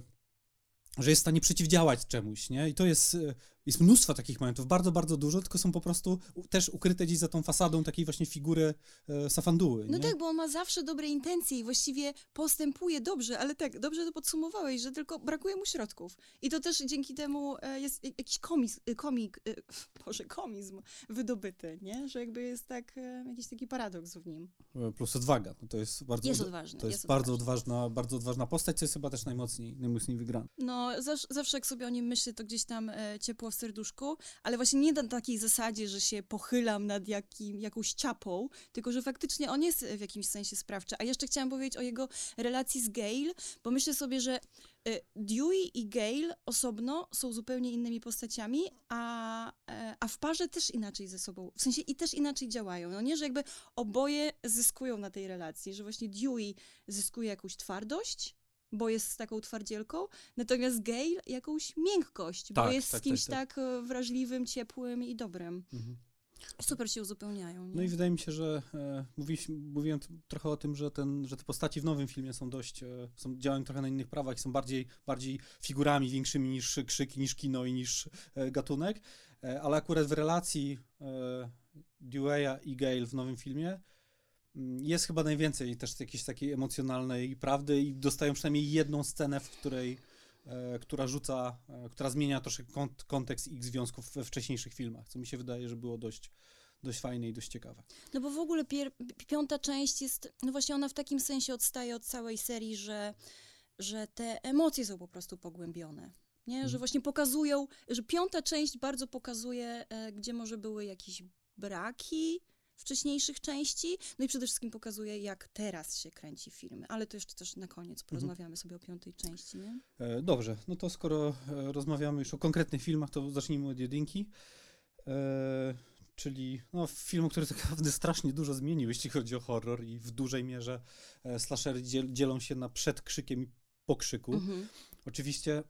że jest w stanie przeciwdziałać czemuś, nie? I to jest, e, jest mnóstwo takich momentów, bardzo, bardzo dużo, tylko są po prostu też ukryte gdzieś za tą fasadą takiej właśnie figury e, Safanduły, No nie? tak, bo on ma zawsze dobre intencje i właściwie postępuje dobrze, ale tak, dobrze to podsumowałeś, że tylko brakuje mu środków. I to też dzięki temu e, jest jak- jakiś komis, e, komik, e, boże, komizm wydobyty, nie? Że jakby jest tak, e, jakiś taki paradoks w nim. Plus odwaga, no to jest bardzo... Jest odważny. To jest, jest bardzo odważny. odważna, bardzo odważna postać, co jest chyba też najmocniej, najmocniej wygrana. No, zawsze, zawsze jak sobie o nim myślę, to gdzieś tam ciepło serduszku, ale właśnie nie na takiej zasadzie, że się pochylam nad jakim, jakąś ciapą, tylko że faktycznie on jest w jakimś sensie sprawczy. A jeszcze chciałam powiedzieć o jego relacji z Gail, bo myślę sobie, że e, Dewey i Gail osobno są zupełnie innymi postaciami, a, e, a w parze też inaczej ze sobą, w sensie i też inaczej działają. No nie, że jakby oboje zyskują na tej relacji, że właśnie Dewey zyskuje jakąś twardość, bo jest taką twardzielką, natomiast Gail jakąś miękkość, bo Tak, jest tak, z kimś tak, tak, e, wrażliwym, ciepłym i dobrym. Mhm. Super się uzupełniają. Nie? No i wydaje mi się, że e, mówiłem trochę o tym, że, ten, że te postaci w nowym filmie są dość, e, są, działają trochę na innych prawach i są bardziej, bardziej figurami większymi niż krzyki, niż kino i niż e, gatunek, e, ale akurat w relacji e, Dewey'a i Gale w nowym filmie jest chyba najwięcej też jakiejś takiej emocjonalnej prawdy i dostają przynajmniej jedną scenę, w której e, która rzuca, e, która zmienia troszkę kont- kontekst ich związków we wcześniejszych filmach, co mi się wydaje, że było dość, dość fajne i dość ciekawe. No bo w ogóle piąta część jest, no właśnie ona w takim sensie odstaje od całej serii, że, że te emocje są po prostu pogłębione. Nie? Że Mhm. właśnie pokazują, że piąta część bardzo pokazuje, e, gdzie może były jakieś braki wcześniejszych części, no i przede wszystkim pokazuje, jak teraz się kręci filmy. Ale to jeszcze też na koniec porozmawiamy sobie o piątej części, nie? E, Dobrze, no to skoro e, rozmawiamy już o konkretnych filmach, to zacznijmy od jedynki. E, czyli no, film, który tak naprawdę strasznie dużo zmienił, jeśli chodzi o horror i w dużej mierze e, slashery dziel, dzielą się na przed krzykiem i po krzyku. Mhm. Oczywiście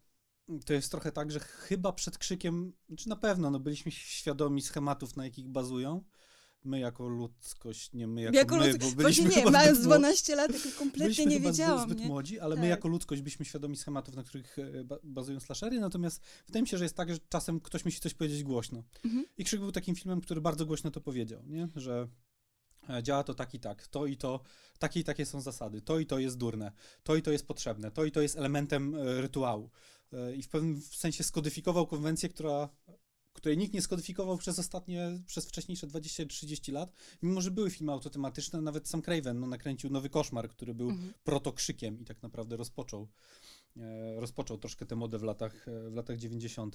mm, to jest trochę tak, że chyba przed krzykiem, czy na pewno, no, byliśmy świadomi schematów, na jakich bazują. My jako ludzkość, nie my jako, Jako my, bo Właśnie byliśmy nie, chyba mając zbyt młodzi. 12 lat, to kompletnie nie wiedziałam, zbyt, nie? młodzi, ale my Tak. jako ludzkość byliśmy świadomi schematów, na których e, ba- bazują slashery, natomiast wydaje mi się, że jest tak, że czasem ktoś musi coś powiedzieć głośno. Mhm. I Krzyk był takim filmem, który bardzo głośno to powiedział, nie? że e, działa to tak i tak, to i to, takie i takie są zasady, to i to jest durne, to i to jest potrzebne, to i to jest elementem e, rytuału. I w pewnym sensie skodyfikował konwencję, która której nikt nie skodyfikował przez ostatnie, przez wcześniejsze 20-30 lat, mimo że były filmy autotematyczne, nawet sam Craven no, nakręcił Nowy Koszmar, który był Mhm. protokrzykiem i tak naprawdę rozpoczął rozpoczął troszkę tę modę w latach, w latach 90.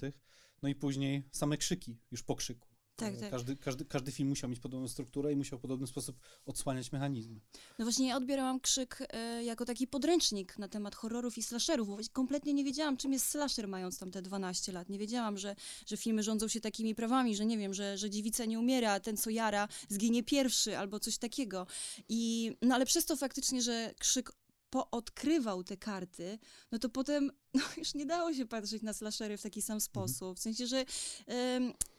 No i później same krzyki, już po krzyku. Tak, tak. Każdy, każdy, każdy film musiał mieć podobną strukturę i musiał w podobny sposób odsłaniać mechanizmy. No właśnie ja odbierałam krzyk e, jako taki podręcznik na temat horrorów i slasherów, bo kompletnie nie wiedziałam, czym jest slasher, mając tam te 12 lat. Nie wiedziałam, że, że filmy rządzą się takimi prawami, że nie wiem, że, że dziewica nie umiera, a ten, co jara, zginie pierwszy albo coś takiego. I, no ale przez to faktycznie, że krzyk poodkrywał te karty, no to potem no, już nie dało się patrzeć na slashery w taki sam mhm. sposób. W sensie, że,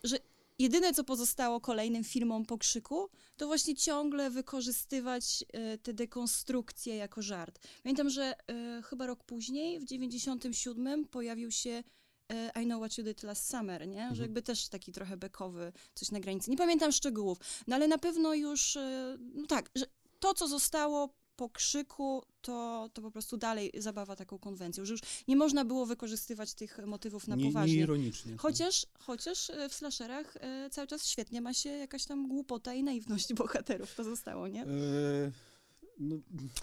że jedyne, co pozostało kolejnym filmom po krzyku, to właśnie ciągle wykorzystywać e, te dekonstrukcje jako żart. Pamiętam, że e, chyba rok później, w 97 pojawił się e, I Know What You Did Last Summer, nie? Mhm. Że jakby też taki trochę bekowy, coś na granicy. Nie pamiętam szczegółów, no ale na pewno już, no tak, że to, co zostało po krzyku to, to po prostu dalej zabawa taką konwencją, że już nie można było wykorzystywać tych motywów na nie, poważnie. Nie ironicznie. Tak. Chociaż, chociaż e, w slasherach e, cały czas świetnie ma się jakaś tam głupota i naiwność bohaterów, to zostało, nie? E, no,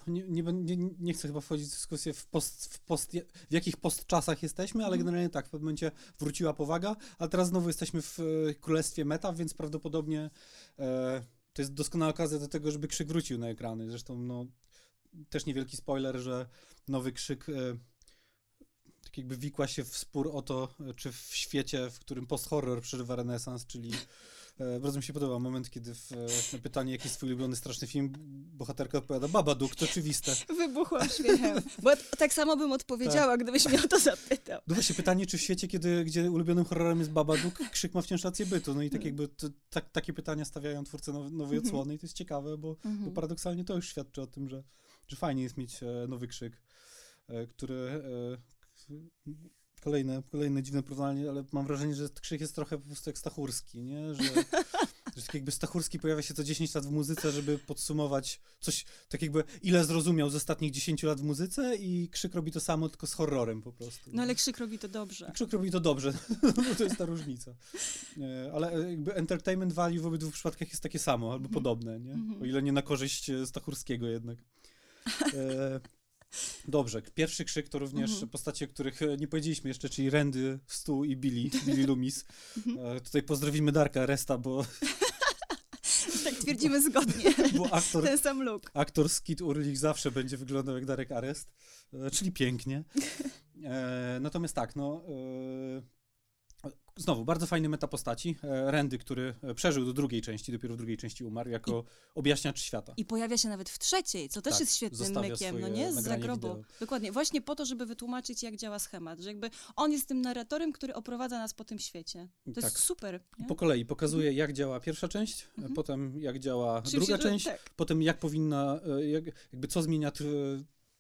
nie, nie, nie, nie, chcę chyba wchodzić w dyskusję w, post, w, post, w jakich postczasach jesteśmy, ale mm. generalnie tak, w pewnym momencie wróciła powaga, ale teraz znowu jesteśmy w królestwie meta, więc prawdopodobnie e, to jest doskonała okazja do tego, żeby krzyk wrócił na ekrany. Zresztą no, też niewielki spoiler, że nowy krzyk e, tak jakby wikła się w spór o to, czy w świecie, w którym post-horror przeżywa renesans, czyli e, bardzo mi się podoba moment, kiedy w, na pytanie, jaki jest twój ulubiony straszny film, bohaterka odpowiada, Babadook, to oczywiste. Wybuchłam śmiechem, bo tak samo bym odpowiedziała, tak. gdybyś mnie o to zapytał. No właśnie, pytanie, czy w świecie, kiedy, gdzie ulubionym horrorem jest Babadook, krzyk ma wciąż rację bytu, no i tak jakby to, tak, takie pytania stawiają twórcy nowej mhm. odsłony i to jest ciekawe, bo, bo mhm. paradoksalnie to już świadczy o tym, że że fajnie jest mieć e, nowy krzyk, e, który e, kolejne, kolejne dziwne porównanie, ale mam wrażenie, że krzyk jest trochę po prostu jak Stachurski, nie? Że, że tak jakby Stachurski pojawia się co 10 lat w muzyce, żeby podsumować coś, tak jakby ile zrozumiał z ostatnich 10 lat w muzyce i krzyk robi to samo, tylko z horrorem po prostu. No ale krzyk robi to dobrze. I krzyk robi to dobrze, no to jest ta różnica. Ale jakby entertainment value w obydwu przypadkach jest takie samo, albo mm -hmm. podobne, nie? -hmm. O ile nie na korzyść Stachurskiego jednak. E, dobrze, pierwszy krzyk to również mhm. postacie, o których nie powiedzieliśmy jeszcze, czyli Randy, Stu i Billy, Billy Loomis. Mhm. E, tutaj pozdrowimy Darka Resta, bo... tak twierdzimy bo, zgodnie. Bo aktor, Ten sam look. Aktor Skid Urlich zawsze będzie wyglądał jak Darek Arest, e, czyli pięknie. E, natomiast tak, no... Znowu, bardzo fajny meta postaci. E, Randy, który e, przeżył do drugiej części, dopiero w drugiej części umarł, jako I, objaśniacz świata. I pojawia się nawet w trzeciej, co też tak, jest świetnym mykiem, no nie? Z zagrobu. Wideo. Dokładnie, właśnie po to, żeby wytłumaczyć, jak działa schemat, że jakby on jest tym narratorem, który oprowadza nas po tym świecie. To tak. jest super. Nie? Po kolei pokazuje, mhm. jak działa pierwsza część, mhm. potem jak działa Czym druga się, część, tak. potem jak powinna, e, jak, jakby co zmienia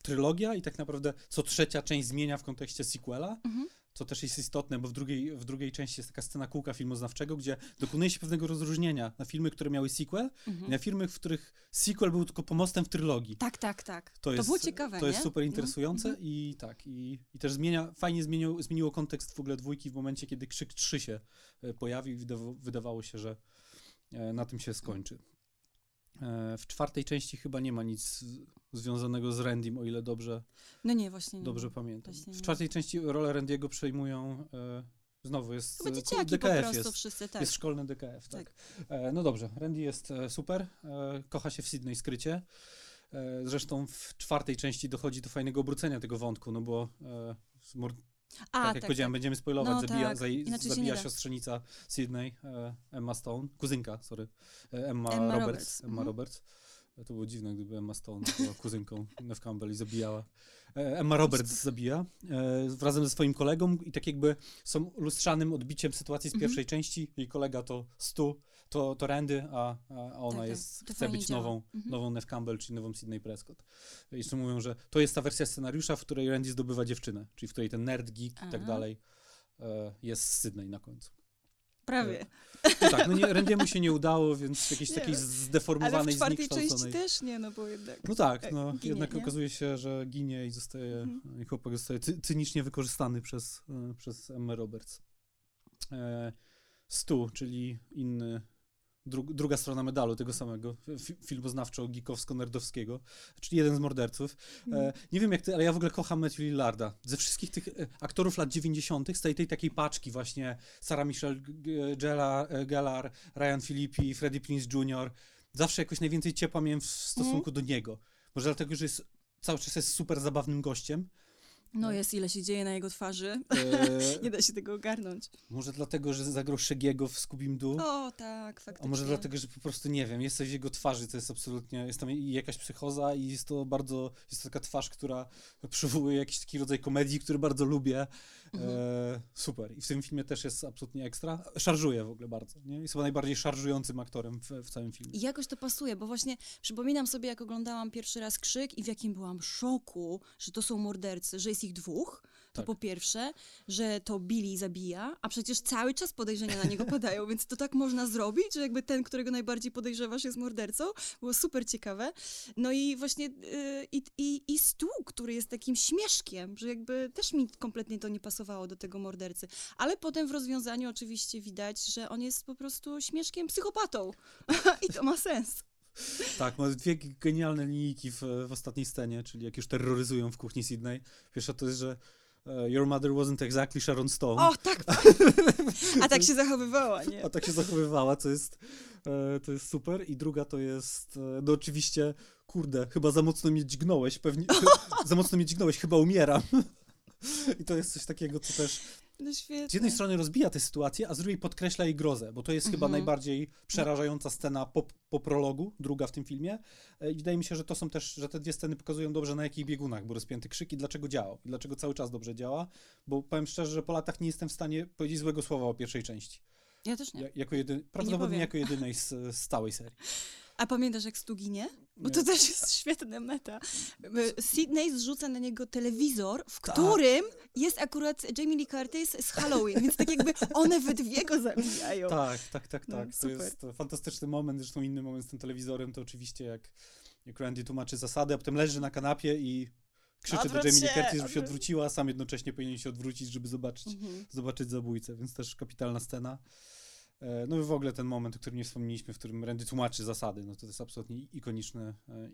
trylogia i tak naprawdę co trzecia część zmienia w kontekście sequela. Mhm co też jest istotne, bo w drugiej, w drugiej części jest taka scena kółka filmoznawczego, gdzie dokonuje się pewnego rozróżnienia na filmy, które miały sequel mhm. i na filmy, w których sequel był tylko pomostem w trylogii. Tak, tak, tak. To, to jest, było ciekawe, To nie? jest super interesujące mhm. i tak, i, i też zmienia, fajnie zmieniło, zmieniło kontekst w ogóle dwójki w momencie, kiedy Krzyk 3 się e, pojawił i wydawało się, że e, na tym się skończy. E, w czwartej części chyba nie ma nic związanego z Randym, o ile dobrze, no nie, właśnie nie dobrze pamiętam. Właśnie w czwartej części rolę Randy'ego przejmują e, znowu jest Chyba dzieciaki DKF po jest, wszyscy, tak. jest szkolny DKF, tak. tak. E, no dobrze, Randy jest e, super, e, kocha się w Sydney skrycie. E, zresztą w czwartej części dochodzi do fajnego obrócenia tego wątku, no bo a, tak jak tak, powiedziałem, tak. będziemy spoilować, no, zabija, tak. zabija siostrzenica Sydney, Emma Stone, kuzynka, sorry, Emma, Emma Roberts. Roberts. Emma mhm. Roberts. To było dziwne, gdyby Emma Stone była kuzynką Neve Campbell i zabijała. E, Emma Roberts zabija e, razem ze swoim kolegą i tak jakby są lustrzanym odbiciem sytuacji z mhm. pierwszej części. Jej kolega to Stu, to, to Randy, a, a ona tak, jest, chce być nową, mhm. nową Neve Campbell, czyli nową Sydney Prescott. I jeszcze mówią, że to jest ta wersja scenariusza, w której Randy zdobywa dziewczynę, czyli w której ten nerd, geek i tak dalej e, jest z Sydney na końcu. Prawie. No tak, no nie, Randiemu się nie udało, więc jakiejś nie, takiej zdeformowanej, Ale w czwartej części też nie, no bo jednak... No tak, no ginie, jednak nie? okazuje się, że ginie i zostaje, mhm. i chłopak zostaje cynicznie wykorzystany przez, e, przez Emma Roberts. E, Stu, czyli inny dru, druga strona medalu tego samego filmoznawczo-gikowsko-nerdowskiego, czyli jeden z morderców. Mm. E, nie wiem jak ty, ale ja w ogóle kocham Matthew Lillarda. Ze wszystkich tych e, aktorów lat 90., z tej, tej takiej paczki właśnie Sarah Michelle Gellar, Ryan Philippi, Freddie Prince Jr., zawsze jakoś najwięcej ciepła miałem w stosunku mm. do niego. Może dlatego, że jest, cały czas jest super zabawnym gościem, no jest, ile się dzieje na jego twarzy. Eee, nie da się tego ogarnąć. Może dlatego, że zagrał Szegiego w Scooby Doo? O, tak, faktycznie. A może dlatego, że po prostu, nie wiem, jest coś w jego twarzy, to jest absolutnie, jest tam jakaś psychoza i jest to bardzo, jest to taka twarz, która przywołuje jakiś taki rodzaj komedii, który bardzo lubię. Mhm. E, super. I w tym filmie też jest absolutnie ekstra. Szarżuje w ogóle bardzo, nie? Jest chyba najbardziej szarżującym aktorem w, w całym filmie. I jakoś to pasuje, bo właśnie przypominam sobie, jak oglądałam pierwszy raz Krzyk i w jakim byłam szoku, że to są mordercy, że jest ich dwóch, to tak. po pierwsze, że to Billy zabija, a przecież cały czas podejrzenia na niego padają, więc to tak można zrobić, że jakby ten, którego najbardziej podejrzewasz jest mordercą. Było super ciekawe. No i właśnie yy, i, i, i Stu, który jest takim śmieszkiem, że jakby też mi kompletnie to nie pasowało do tego mordercy. Ale potem w rozwiązaniu oczywiście widać, że on jest po prostu śmieszkiem psychopatą. I to ma sens. Tak, ma dwie genialne linijki w, w ostatniej scenie, czyli jak już terroryzują w kuchni Sydney. Pierwsza to jest, że Your mother wasn't exactly Sharon Stone. O, tak! A tak się zachowywała, nie? A tak się zachowywała, co jest, e, to jest super. I druga to jest, e, no oczywiście, kurde, chyba za mocno mnie dźgnąłeś, pewnie, za mocno mnie dźgnąłeś, chyba umieram. I to jest coś takiego, co też no z jednej strony rozbija tę sytuację, a z drugiej podkreśla jej grozę, bo to jest chyba mhm. najbardziej przerażająca scena po, po prologu, druga w tym filmie. E, I wydaje mi się, że to są też, że te dwie sceny pokazują dobrze na jakich biegunach był rozpięty krzyk i dlaczego działał. I dlaczego cały czas dobrze działa, bo powiem szczerze, że po latach nie jestem w stanie powiedzieć złego słowa o pierwszej części. Ja też nie. Ja, jako jedy, prawdopodobnie jako jedynej z, z całej serii. A pamiętasz, jak Stu ginie? Bo to też jest świetna meta. Sydney zrzuca na niego telewizor, w tak. którym jest akurat Jamie Lee Curtis z Halloween, więc tak jakby one we dwie go zabijają. Tak, tak, tak, no, tak. No, to jest fantastyczny moment, zresztą inny moment z tym telewizorem, to oczywiście jak, jak Randy tłumaczy zasady, a potem leży na kanapie i krzyczy Odwróć do Jamie Lee Curtis, żeby się odwróciła, a sam jednocześnie powinien się odwrócić, żeby zobaczyć, mhm. zobaczyć zabójcę, więc też kapitalna scena. E, no i w ogóle ten moment, o którym nie wspomnieliśmy, w którym Randy tłumaczy zasady, no to jest absolutnie ikoniczny, e,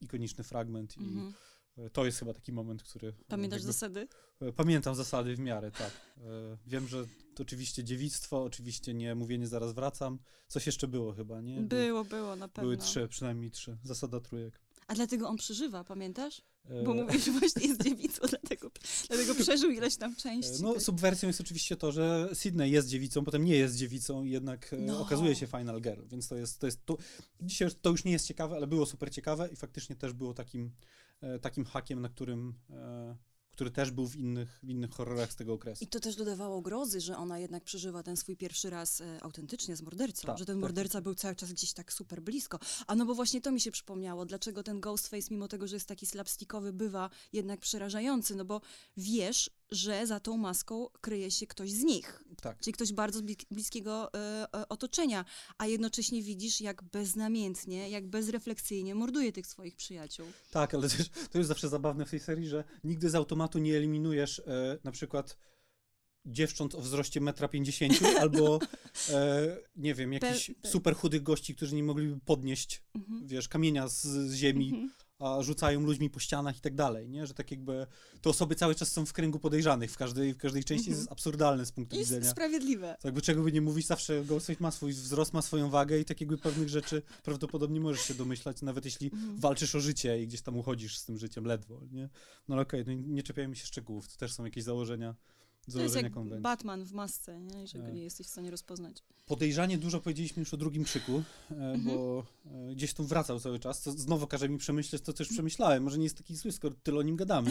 ikoniczny fragment i mhm. E, to jest chyba taki moment, który... Pamiętasz jakby, zasady? Pamiętam zasady w miarę, tak. Wiem, że to oczywiście dziewictwo, oczywiście nie mówienie zaraz wracam. Coś jeszcze było chyba, nie? Było, było, na pewno. Były trzy, przynajmniej trzy. Zasada trójek. A dlatego on przeżywa, pamiętasz? Bo e, mówisz, że właśnie jest dziewicą, dlatego, dlatego przeżył ileś tam części. No, subwersją jest oczywiście to, że Sydney jest dziewicą, potem nie jest dziewicą i jednak e, no. okazuje się Final Girl, więc to jest, to jest to, dzisiaj to już nie jest ciekawe, ale było super ciekawe i faktycznie też było takim, e, takim hakiem, na którym który też był w innych, w innych horrorach z tego okresu. I to też dodawało grozy, że ona jednak przeżywa ten swój pierwszy raz e, autentycznie z mordercą, tak, że ten tak. morderca był cały czas gdzieś tak super blisko. A no bo właśnie to mi się przypomniało, dlaczego ten Ghostface, mimo tego, że jest taki slapstickowy, bywa jednak przerażający, no bo wiesz, że za tą maską kryje się ktoś z nich. Tak. Czyli ktoś bardzo bliskiego e, otoczenia, a jednocześnie widzisz, jak beznamiętnie, jak bezrefleksyjnie morduje tych swoich przyjaciół. Tak, ale też to jest zawsze zabawne w tej serii, że nigdy z automatu nie eliminujesz e, na przykład dziewcząt o wzroście 1,50 m albo e, nie wiem, jakichś super chudych gości, którzy nie mogliby podnieść, mhm. wiesz, kamienia z, z ziemi. Mhm rzucają ludźmi po ścianach i tak dalej, nie? Że tak jakby te osoby cały czas są w kręgu podejrzanych w każdej, w każdej części, mm -hmm. jest absurdalne z punktu I widzenia. sprawiedliwe. Tak jakby czego by nie mówić, zawsze Ghostface ma swój wzrost, ma swoją wagę i tak jakby pewnych rzeczy prawdopodobnie możesz się domyślać, nawet jeśli mm -hmm. walczysz o życie i gdzieś tam uchodzisz z tym życiem ledwo, nie? No okej, okay, no nie czepiajmy się szczegółów, to też są jakieś założenia to jest jak konwencji. Batman w masce, nie? że go tak. nie jesteś w stanie rozpoznać. Podejrzanie dużo powiedzieliśmy już o drugim krzyku, e, mhm. bo e, gdzieś tu wracał cały czas. To znowu każe mi przemyśleć to, co już przemyślałem. Może nie jest taki zły, skoro tyle o nim gadamy.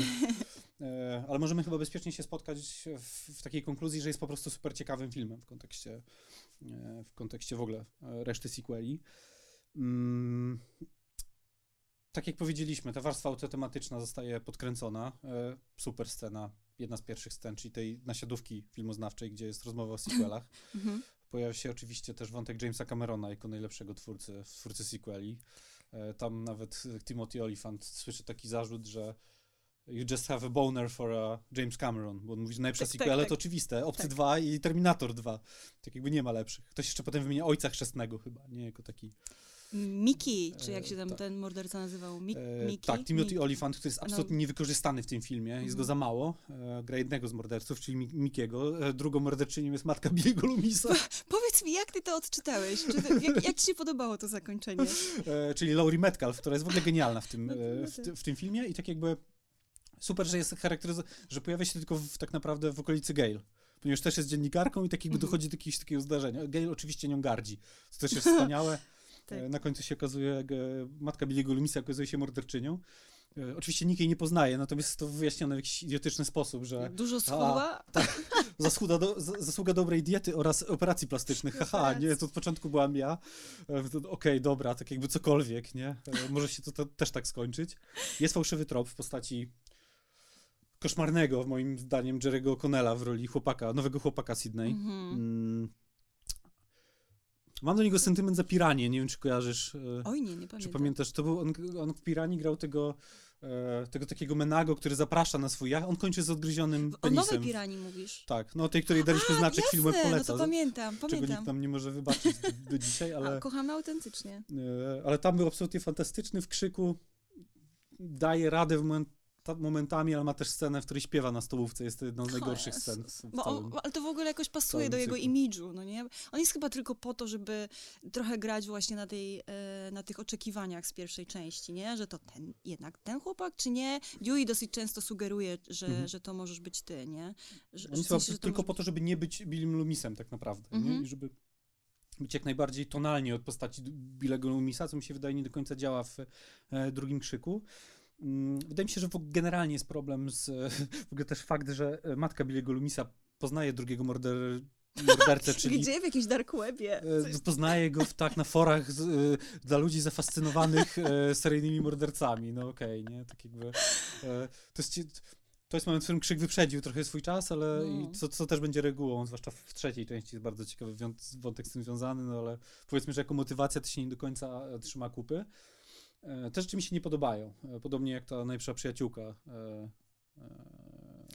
E, ale możemy chyba bezpiecznie się spotkać w, w, takiej konkluzji, że jest po prostu super ciekawym filmem w kontekście, w kontekście w ogóle reszty sequeli. Mm, tak jak powiedzieliśmy, ta warstwa autotematyczna zostaje podkręcona. Super scena jedna z pierwszych scen, czyli tej nasiadówki filmoznawczej, gdzie jest rozmowa o sequelach. Mhm. Pojawia się oczywiście też wątek Jamesa Camerona jako najlepszego twórcy, twórcy sequeli. E, tam nawet Timothy Olyphant słyszy taki zarzut, że You just have a boner for a James Cameron, bo on mówi, że najlepsze Tak, tak, sequele tak. to oczywiste, Obcy Tak. 2 i Terminator 2. Tak jakby nie ma lepszych. Ktoś jeszcze potem wymienia Ojca Chrzestnego chyba, nie jako taki... Miki, czy jak się tam tak. ten morderca nazywał? Mi E, Miki? tak, Timothy Miki. Olyphant, który jest No. absolutnie niewykorzystany w tym filmie, jest go Mhm. za mało. E, gra jednego z morderców, czyli Mi- Mikiego. E, drugą morderczynią jest matka Billy'ego Lumisa, Powiedz mi, jak ty to odczytałeś? Jak, jak ci się podobało to zakończenie? e, czyli Laurie Metcalf, która jest w ogóle genialna w tym, No e, no w, w tym filmie i tak jakby super, że jest charakteryzowana, że pojawia się tylko w, tak naprawdę w okolicy Gale. Ponieważ też jest dziennikarką i tak jakby Mhm. dochodzi do jakiegoś takiego zdarzenia. Gale oczywiście nią gardzi, co też jest wspaniałe. Tak. E, Na końcu się okazuje, jak e, matka Billy'ego Lumisa okazuje się morderczynią. E, Oczywiście nikt jej nie poznaje, natomiast jest to wyjaśnione w jakiś idiotyczny sposób, że Dużo schudła? zasługa, do, zasługa dobrej diety oraz operacji plastycznych. Haha, nie, to od początku byłam ja. Okej, dobra, tak jakby cokolwiek, nie? Może się to, to też tak skończyć. Jest fałszywy trop w postaci koszmarnego, moim zdaniem, Jerry'ego O'Connella w roli chłopaka, nowego chłopaka Sydney. Mhm. Mm. Mam do niego sentyment za Piranie, nie wiem czy kojarzysz. e, Oj nie, nie czy pamiętam. pamiętasz, to był, on, on w Piranii grał tego, e, tego takiego menago, który zaprasza na swój jacht. On kończy z odgryzionym O penisem. nowej piranii mówisz? Tak, no tej, której daliśmy znaczek jasne, filmem no poleca. to pamiętam, czego nikt pamiętam. nam nie może wybaczyć do, dzisiaj, A, ale, kochamy autentycznie. e, ale tam był absolutnie fantastyczny w krzyku. Daje radę w moment, ta, momentami, ale ma też scenę, w której śpiewa na stołówce. Jest to jedna z najgorszych scen. Bo całym. on, ale to w ogóle jakoś pasuje do jego imidżu, no nie? On jest chyba tylko po to, żeby trochę grać właśnie na, tej, e, na tych oczekiwaniach z pierwszej części, nie? Że to ten, jednak ten chłopak, czy nie? Dewey dosyć często sugeruje, że, Mhm. że to możesz być ty, nie? Że, On jest sensie, to tylko może po to, żeby nie być Billym Loomisem tak naprawdę. Nie? Mhm. I żeby być jak najbardziej tonalnie od postaci Billego Loomisa, co mi się wydaje nie do końca działa w e, drugim krzyku. Mm, Wydaje mi się, że generalnie jest problem z w ogóle też fakt, że e, matka Billego Loomisa poznaje drugiego morder, mordercę, czyli Gdzie? W jakimś dark webie? e, poznaje go w, tak na forach z, e, dla ludzi zafascynowanych seryjnymi mordercami. No okej, nie? Tak jakby... To jest... to jest moment, w którym Krzyk wyprzedził trochę swój czas, ale No. co, co też będzie regułą, zwłaszcza w trzeciej części jest bardzo ciekawy wątek z tym związany, no ale powiedzmy, że jako motywacja to się nie do końca trzyma kupy. E, Te rzeczy mi się nie podobają, e, podobnie jak ta najlepsza przyjaciółka e,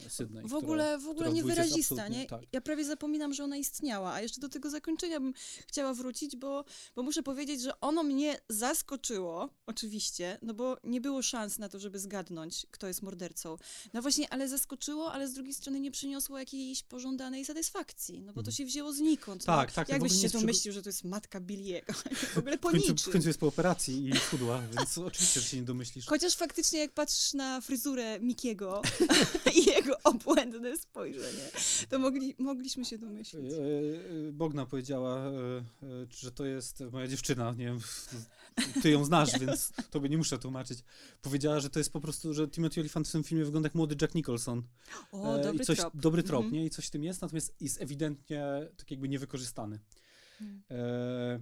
Sydney. W ogóle, ogóle która w jest niewyrazista, nie? tak. Ja prawie zapominam, że ona istniała, a jeszcze do tego zakończenia bym chciała wrócić, bo, bo muszę powiedzieć, że ono mnie zaskoczyło, oczywiście, no bo nie było szans na to, żeby zgadnąć, kto jest mordercą. No właśnie, ale zaskoczyło, ale z drugiej strony nie przyniosło jakiejś pożądanej satysfakcji, no bo to Mhm. się wzięło znikąd. Tak, no. tak, to w Jak ogóle byś nie się domyślił, że to jest matka Billiego? w ogóle po W końcu, w niczym. końcu jest po operacji i schudła, więc oczywiście, że się nie domyślisz. Chociaż faktycznie jak patrzysz na fryzurę Mikiego i jego obłędne spojrzenie, to mogli, mogliśmy się domyślić. E, e, Bogna powiedziała, e, że to jest moja dziewczyna, nie wiem, ty ją znasz, więc tobie nie muszę tłumaczyć. Powiedziała, że to jest po prostu, że Timothy Olyphant w tym filmie wygląda jak młody Jack Nicholson. O, dobry I coś, trop. Dobry trop, Mhm. nie? I coś w tym jest, natomiast jest ewidentnie tak jakby niewykorzystany. Hmm. E,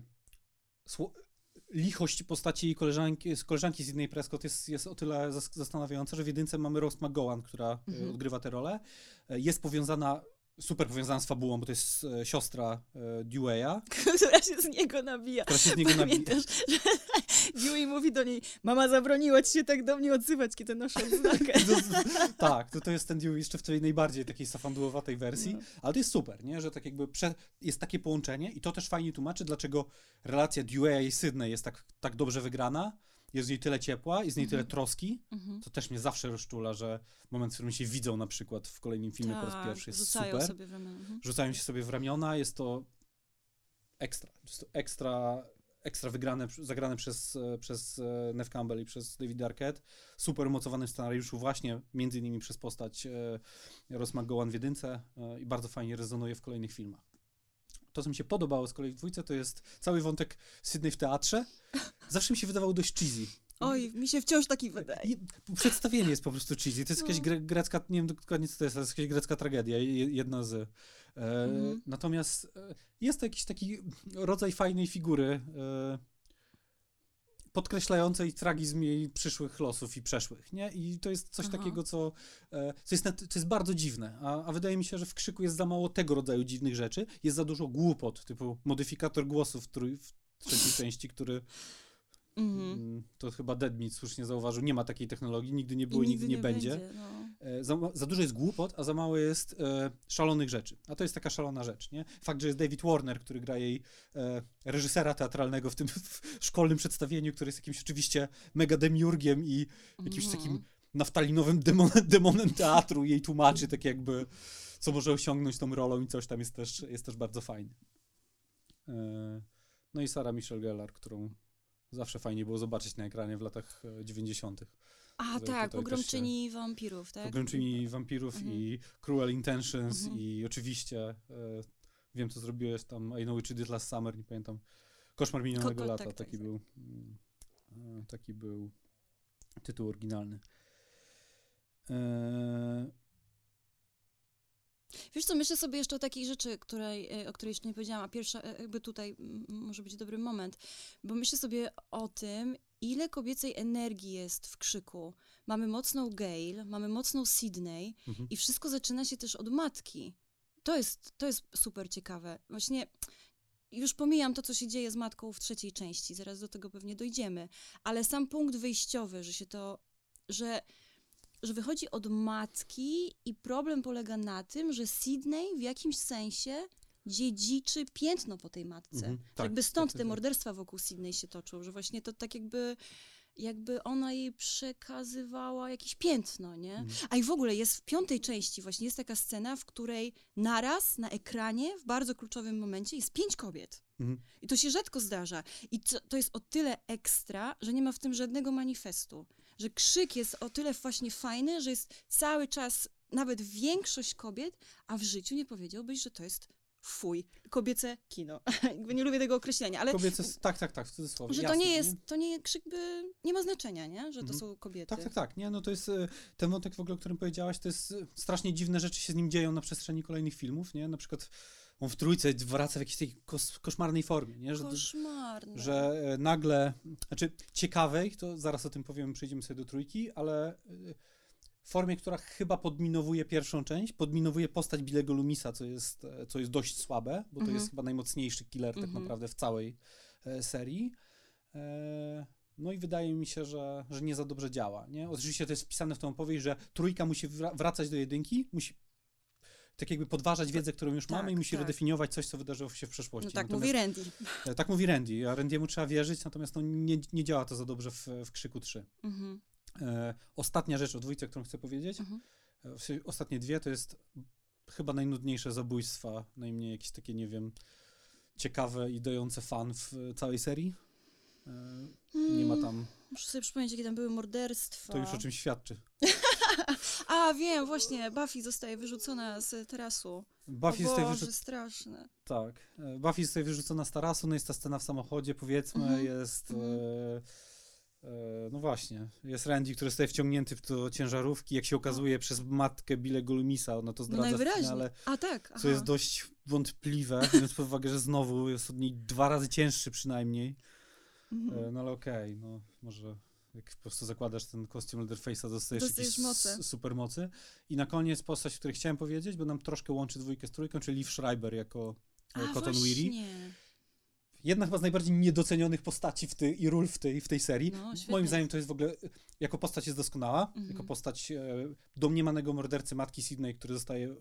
lichość postaci jej koleżanki, z koleżanki Sydney Prescott jest, jest o tyle zas- zastanawiająca, że w jedynce mamy Rose McGowan, która e, Mhm. odgrywa tę rolę. E, Jest powiązana, super powiązana z fabułą, bo to jest e, siostra e, Dewey'a, która się z niego nabija. która się z niego nabija. Pamiętasz, że Dewey mówi do niej, mama zabroniła ci się tak do mnie odzywać, kiedy noszę odznakę. tak, to, to jest ten Dewey jeszcze w tej najbardziej takiej safandułowatej wersji, No. ale to jest super, nie? że tak jakby prze, jest takie połączenie i to też fajnie tłumaczy, dlaczego relacja Dewey'a i Sydney jest tak, tak dobrze wygrana, jest w niej tyle ciepła, jest w niej tyle Mhm. troski, Mhm. to też mnie zawsze rozczula, że moment, w którym się widzą na przykład w kolejnym filmie po raz Tak, pierwszy jest rzucają super. sobie w ramiona. Mhm. Rzucają się sobie w ramiona, jest to ekstra. Jest to ekstra, ekstra wygrane, zagrane przez, e, przez e, Neve Campbell i przez David Arquette. Super umocowany w scenariuszu właśnie, między innymi przez postać e, Rose McGowan w jedynce i bardzo fajnie rezonuje w kolejnych filmach. To, co mi się podobało z kolei w dwójce, to jest cały wątek Sydney w teatrze. Zawsze mi się wydawało dość cheesy. Oj, mi się wciąż taki wydaje. I Przedstawienie jest po prostu cheesy. To jest jakaś No. gre, grecka, nie wiem dokładnie co to jest, ale jest jakaś grecka tragedia, je- jedna z. E, Mhm. Natomiast e, jest to jakiś taki rodzaj fajnej figury, e, podkreślającej tragizm jej przyszłych losów i przeszłych, nie? I to jest coś Aha. takiego, co, e, co, jest, co jest bardzo dziwne, a, a wydaje mi się, że w Krzyku jest za mało tego rodzaju dziwnych rzeczy, jest za dużo głupot, typu modyfikator głosu w, trój, w trzeciej części, który Mm, to chyba Deadmeat słusznie zauważył, nie ma takiej technologii, nigdy nie było i nigdy, nigdy nie, nie, będzie. będzie no. E, za, za, dużo jest głupot, a za mało jest e, szalonych rzeczy. A to jest taka szalona rzecz, nie? Fakt, że jest David Warner, który gra jej e, reżysera teatralnego w tym w szkolnym przedstawieniu, który jest jakimś oczywiście mega demiurgiem i jakimś mm. takim naftalinowym demon, demonem teatru i jej tłumaczy tak jakby, co może osiągnąć tą rolą i coś tam jest też, jest też bardzo fajne. E, no i Sara Michelle Gellar, którą zawsze fajnie było zobaczyć na ekranie w latach 90. E, A tak, pogromczyni wampirów, tak? Pogromczyni wampirów mhm. i Cruel Intentions mhm. i oczywiście e, wiem, co zrobiłeś tam I Know What You Did Last Summer, nie pamiętam. Koszmar minionego Ko lata, tak, taki tak, był tak. taki był tytuł oryginalny. E, Wiesz co, myślę sobie jeszcze o takiej rzeczy, której, e, o której jeszcze nie powiedziałam, a pierwsza e, jakby tutaj może być dobry moment, bo myślę sobie o tym, ile kobiecej energii jest w krzyku. Mamy mocną Gail, mamy mocną Sydney mhm. i wszystko zaczyna się też od matki. To jest, to jest super ciekawe. Właśnie już pomijam to, co się dzieje z matką w trzeciej części, zaraz do tego pewnie dojdziemy, ale sam punkt wyjściowy, że się to, że że wychodzi od matki i problem polega na tym, że Sydney w jakimś sensie dziedziczy piętno po tej matce. Mhm, tak, jakby stąd tak, te tak. morderstwa wokół Sydney się toczą, że właśnie to tak jakby jakby ona jej przekazywała jakieś piętno, nie? Mhm. A i w ogóle jest w piątej części właśnie jest taka scena, w której naraz na ekranie w bardzo kluczowym momencie jest pięć kobiet. Mhm. I to się rzadko zdarza. I to, to jest o tyle ekstra, że nie ma w tym żadnego manifestu że krzyk jest o tyle właśnie fajny, że jest cały czas nawet większość kobiet, a w życiu nie powiedziałbyś, że to jest fuj, kobiece kino. Nie lubię tego określenia, ale... Kobiece, tak, tak, tak, w cudzysłowie. Że jasne, to nie jest, nie? to nie krzyk by, nie ma znaczenia, nie? Że to mhm. są kobiety. Tak, tak, tak, nie, no to jest, e, ten wątek w ogóle, o którym powiedziałaś, to jest strasznie dziwne rzeczy się z nim dzieją na przestrzeni kolejnych filmów, nie? Na przykład on w trójce wraca w jakiejś tej kos koszmarnej formie, nie? Że, Koszmarne. Że e, nagle, znaczy ciekawej, to zaraz o tym powiem, przejdziemy sobie do trójki, ale w formie, która chyba podminowuje pierwszą część, podminowuje postać Bilego Lumisa, co jest, e, co jest dość słabe, bo to jest mhm. chyba najmocniejszy killer tak mhm. naprawdę w całej e, serii. E, no i wydaje mi się, że, że nie za dobrze działa. Nie? Oczywiście to jest wpisane w tą opowieść, że trójka musi wracać do jedynki, musi tak jakby podważać wiedzę, którą już tak, mamy i musi tak. redefiniować coś, co wydarzyło się w przeszłości. No tak natomiast, mówi Randy. Tak mówi Randy, a Randymu trzeba wierzyć, natomiast no, nie, nie działa to za dobrze w, w Krzyku 3. Mhm. E, ostatnia rzecz o dwójce, którą chcę powiedzieć, mhm. e, ostatnie dwie, to jest chyba najnudniejsze zabójstwa, najmniej jakieś takie, nie wiem, ciekawe i dające fan w całej serii. E, nie ma tam... Muszę sobie przypomnieć, jakie tam były morderstwa. To już o czymś świadczy. A, wiem, właśnie, Buffy zostaje wyrzucona z terasu. Buffy o zostaje wyrzucona. straszne. Tak. E, Buffy zostaje wyrzucona z tarasu, no jest ta scena w samochodzie, powiedzmy, mhm. jest... Mhm. E, E, no właśnie, jest Randy, który zostaje wciągnięty w to ciężarówki, jak się okazuje, no. przez matkę Bille Golumisa, ona to zdradza no w finale, A, tak, co jest dość wątpliwe, biorąc pod uwagę, że znowu jest od niej dwa razy cięższy przynajmniej. Mhm. E, no ale okej, okay, no może jak po prostu zakładasz ten kostium Leatherface'a, dostajesz, dostajesz jakieś supermocy. I na koniec postać, o której chciałem powiedzieć, bo nam troszkę łączy dwójkę z trójką, czyli Liv Schreiber jako A, Cotton Weary jedna chyba z najbardziej niedocenionych postaci w tej, i ról w tej, w tej serii. No, Moim zdaniem to jest w ogóle, jako postać jest doskonała, mhm. jako postać e, domniemanego mordercy matki Sydney, który zostaje e,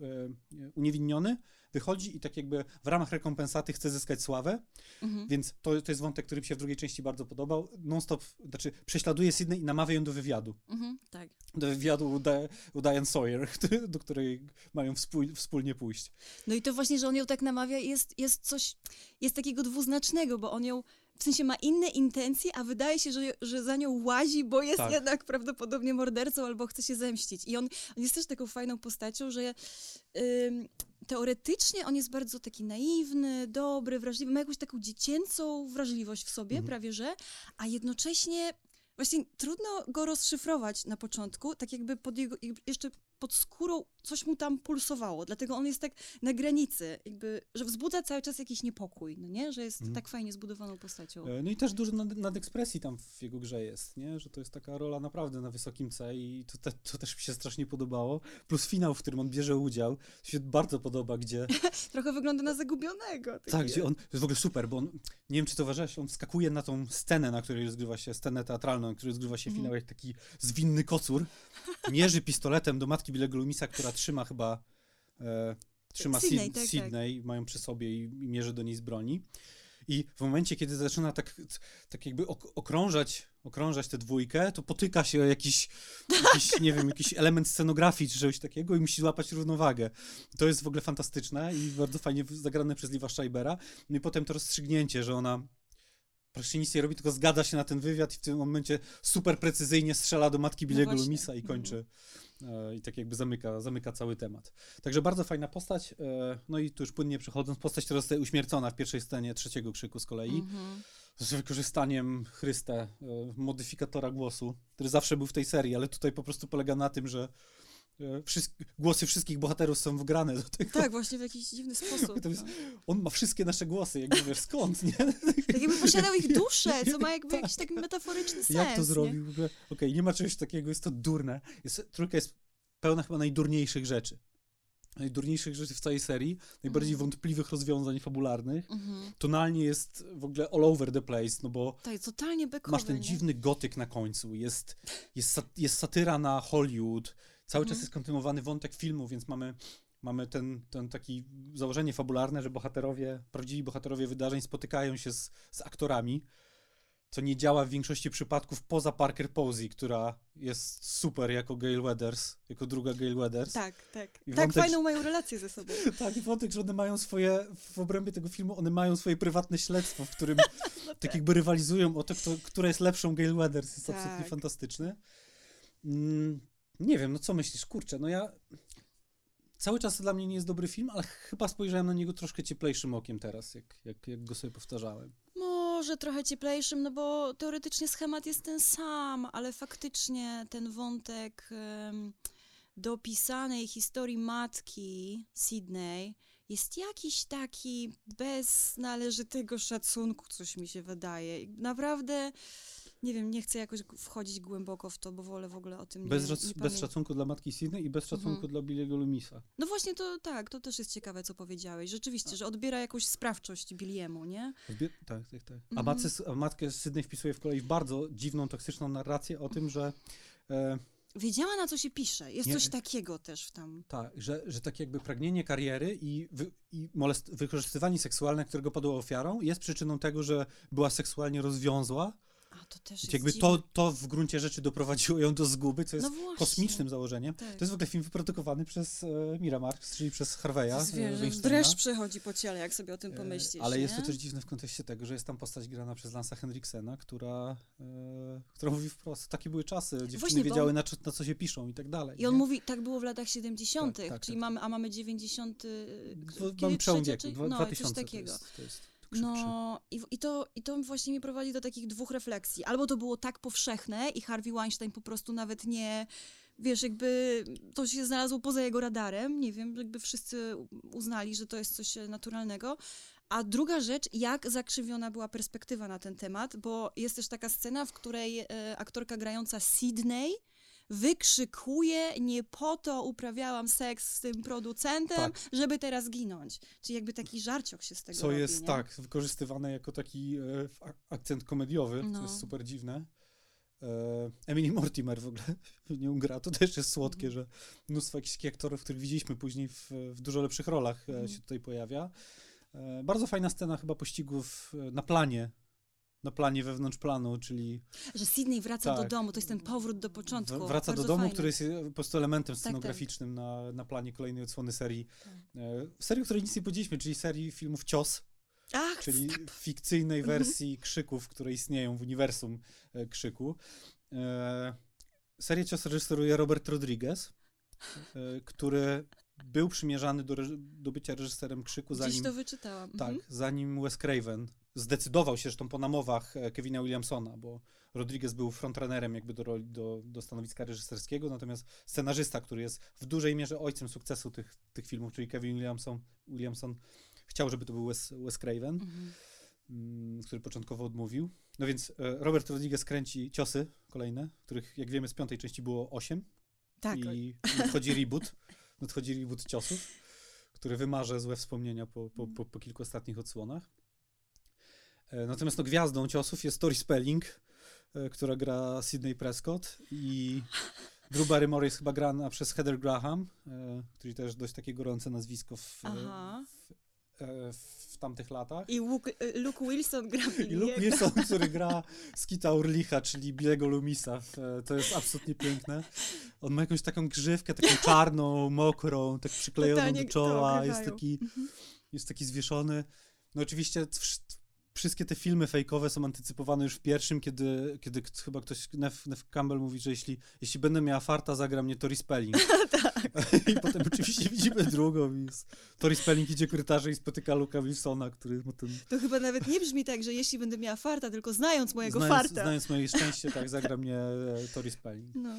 uniewinniony, wychodzi i tak jakby w ramach rekompensaty chce zyskać sławę, mhm. więc to, to jest wątek, który mi się w drugiej części bardzo podobał. Non-stop, znaczy prześladuje Sydney i namawia ją do wywiadu. Mhm, tak. Do wywiadu u, Di u Diane Sawyer, do której mają wspól wspólnie pójść. No i to właśnie, że on ją tak namawia jest, jest coś, jest takiego dwuznacznego, bo on ją w sensie ma inne intencje, a wydaje się, że, że za nią łazi, bo jest tak. jednak prawdopodobnie mordercą albo chce się zemścić. I on, on jest też taką fajną postacią, że teoretycznie on jest bardzo taki naiwny, dobry, wrażliwy, ma jakąś taką dziecięcą wrażliwość w sobie, mhm. prawie że, a jednocześnie właśnie trudno go rozszyfrować na początku, tak jakby pod jego, jeszcze pod skórą coś mu tam pulsowało, dlatego on jest tak na granicy, jakby, że wzbudza cały czas jakiś niepokój, no nie? Że jest mm. tak fajnie zbudowaną postacią. E, no i też dużo nad, nadekspresji tam w jego grze jest, nie? Że to jest taka rola naprawdę na wysokim C i to, te, to też mi się strasznie podobało. Plus finał, w którym on bierze udział, się bardzo podoba, gdzie... Trochę wygląda na zagubionego. Tak, gdzie on, to jest w ogóle super, bo on, nie wiem czy to uważasz, on wskakuje na tą scenę, na której rozgrywa się, scenę teatralną, na której rozgrywa się mm. finał, jak taki zwinny kocur, mierzy pistoletem do matki Bilego Lumisa, która trzyma chyba e, trzyma Sydney, Sid, tak, tak. Sydney tak. mają przy sobie i, i mierzy do niej z broni. I w momencie, kiedy zaczyna tak, tak jakby okrążać, okrążać tę dwójkę, to potyka się o jakiś, jakiś nie wiem, jakiś element scenografii czy czegoś takiego i musi złapać równowagę. To jest w ogóle fantastyczne i bardzo fajnie zagrane przez Liva Scheibera. No i potem to rozstrzygnięcie, że ona praktycznie nic nie robi, tylko zgadza się na ten wywiad i w tym momencie super precyzyjnie strzela do matki Billiego no Lumisa i kończy. Mhm. E, I tak jakby zamyka, zamyka cały temat. Także bardzo fajna postać. E, no i tu już płynnie przechodząc, postać, która zostaje uśmiercona w pierwszej scenie trzeciego krzyku z kolei. Mhm. Z wykorzystaniem Chryste, e, modyfikatora głosu, który zawsze był w tej serii, ale tutaj po prostu polega na tym, że głosy wszystkich bohaterów są wgrane do tego. Tak, właśnie w jakiś dziwny sposób. Jest, no. on ma wszystkie nasze głosy, jakby wiesz, skąd, nie? Tak jakby posiadał ich duszę, co ma jakby tak. jakiś taki metaforyczny sens. Jak to zrobił? Nie? Okej, okay, nie ma czegoś takiego, jest to durne. Jest, trójka jest pełna chyba najdurniejszych rzeczy. Najdurniejszych rzeczy w całej serii, najbardziej mm. wątpliwych rozwiązań fabularnych. Mm -hmm. Tonalnie jest w ogóle all over the place, no bo tak, totalnie bekowe, masz ten nie? dziwny gotyk na końcu, jest, jest, jest satyra na Hollywood, Cały mhm. czas jest kontynuowany wątek filmu, więc mamy, mamy ten, ten taki założenie fabularne, że bohaterowie, prawdziwi bohaterowie wydarzeń spotykają się z, z aktorami, co nie działa w większości przypadków poza Parker Posey, która jest super jako Gail Weathers, jako druga Gail Weathers. Tak, tak. I tak wątek, fajną mają relację ze sobą. tak, i wątek, że one mają swoje, w obrębie tego filmu, one mają swoje prywatne śledztwo, w którym no tak. tak. jakby rywalizują o to, kto, która jest lepszą Gail Weathers. Jest tak. absolutnie fantastyczny. Mm, nie wiem, no co myślisz? Kurczę, no ja... Cały czas to dla mnie nie jest dobry film, ale chyba spojrzałem na niego troszkę cieplejszym okiem teraz, jak, jak, jak go sobie powtarzałem. Może trochę cieplejszym, no bo teoretycznie schemat jest ten sam, ale faktycznie ten wątek um, dopisanej historii matki Sydney jest jakiś taki bez należytego szacunku, coś mi się wydaje. Naprawdę nie wiem, nie chcę jakoś wchodzić głęboko w to, bo wolę w ogóle o tym bez, nie, nie Bez szacunku dla matki Sydney i bez mhm. szacunku mhm. dla Billiego Lumisa. No właśnie to tak, to też jest ciekawe, co powiedziałeś. Rzeczywiście, A. że odbiera jakąś sprawczość Billiemu, nie? Odbier tak, tak, tak. A, mhm. matce, a matkę Sydney wpisuje w kolei w bardzo dziwną, toksyczną narrację o tym, że... E, Wiedziała, na co się pisze. Jest nie, coś takiego też w tam. Tak, że, że takie jakby pragnienie kariery i, wy, i molest, wykorzystywanie seksualne, którego padło ofiarą, jest przyczyną tego, że była seksualnie rozwiązła a, to też jest jakby to, to w gruncie rzeczy doprowadziło ją do zguby, co jest no kosmicznym założeniem. Tak. To jest w ogóle film wyprodukowany przez e, Mira Marx, czyli przez Harveya. Wiesz, dreszcz przechodzi po ciele, jak sobie o tym e, pomyślisz. Ale nie? jest to też dziwne w kontekście tego, że jest tam postać grana przez Lansa Henriksena, która, e, która mówi wprost, takie były czasy, dziewczyny Właśnie, wiedziały on... na, na, co się piszą i tak dalej. I on nie? mówi, tak było w latach 70., tak, tak, czyli tak. mamy, a mamy 90. Mamy przełom wieku, 2000 no, takiego. To jest, to jest no i, i, to, i to właśnie mi prowadzi do takich dwóch refleksji. Albo to było tak powszechne i Harvey Weinstein po prostu nawet nie, wiesz, jakby to się znalazło poza jego radarem, nie wiem, jakby wszyscy uznali, że to jest coś naturalnego. A druga rzecz, jak zakrzywiona była perspektywa na ten temat, bo jest też taka scena, w której e, aktorka grająca Sydney wykrzykuje, nie po to uprawiałam seks z tym producentem, tak. żeby teraz ginąć. Czyli jakby taki żarciok się z tego Co robi, jest, nie? tak, wykorzystywane jako taki e, akcent komediowy, no. to jest super dziwne. E, Emily Mortimer w ogóle w nią gra, to też jest słodkie, mm. że mnóstwo jakichś aktorów, których widzieliśmy później w, w dużo lepszych rolach mm. się tutaj pojawia. E, bardzo fajna scena chyba pościgów e, na planie na planie wewnątrz planu, czyli... Że Sydney wraca tak, do domu, to jest ten powrót do początku. Wraca do domu, fajne. który jest po prostu elementem scenograficznym tak, tak. Na, na planie kolejnej odsłony serii. Tak. E, serii, o której nic nie powiedzieliśmy, czyli serii filmów Cios, Ach, czyli tak. fikcyjnej mhm. wersji Krzyków, które istnieją w uniwersum e, Krzyku. E, serię Cios reżyseruje Robert Rodriguez, e, który był przymierzany do, do bycia reżyserem Krzyku, zanim... Gdzieś to wyczytałam. Tak, mhm. zanim Wes Craven zdecydował się zresztą po namowach e, Kevina Williamsona, bo Rodriguez był frontrunnerem jakby do, roli, do, do stanowiska reżyserskiego, natomiast scenarzysta, który jest w dużej mierze ojcem sukcesu tych, tych filmów, czyli Kevin Williamson, Williamson chciał, żeby to był Wes, Wes Craven, mhm. Mm, który początkowo odmówił. No więc e, Robert Rodriguez kręci ciosy kolejne, których jak wiemy z piątej części było osiem. Tak. I nadchodzi reboot, nadchodzi reboot ciosów, który wymarze złe wspomnienia po, po, po, po kilku ostatnich odsłonach. E, natomiast no, gwiazdą ciosów jest Tori Spelling, e, która gra Sydney Prescott i Drew Barrymore jest chyba grana przez Heather Graham, który też dość takie gorące nazwisko w, w, w tamtych latach. I Luke, Luke Wilson gra I Luke Wilson, który gra Skita Urlicha, czyli Bilego Lumisa. To jest absolutnie piękne. On ma jakąś taką grzywkę, taką czarną, mokrą, tak przyklejoną do czoła. Jest taki, mhm. jest taki zwieszony. No oczywiście wszystkie te filmy fejkowe są antycypowane już w pierwszym, kiedy, kiedy chyba ktoś, Neff Campbell mówi, że jeśli, jeśli będę miała farta, zagra mnie Tori Spelling. tak. I potem oczywiście widzimy drugą i Tori Spelling idzie korytarzem i spotyka Luka Wilsona, który ten... To chyba nawet nie brzmi tak, że jeśli będę miała farta, tylko znając mojego znając, farta. Znając moje szczęście, tak, zagra mnie e, Tori Spelling. No.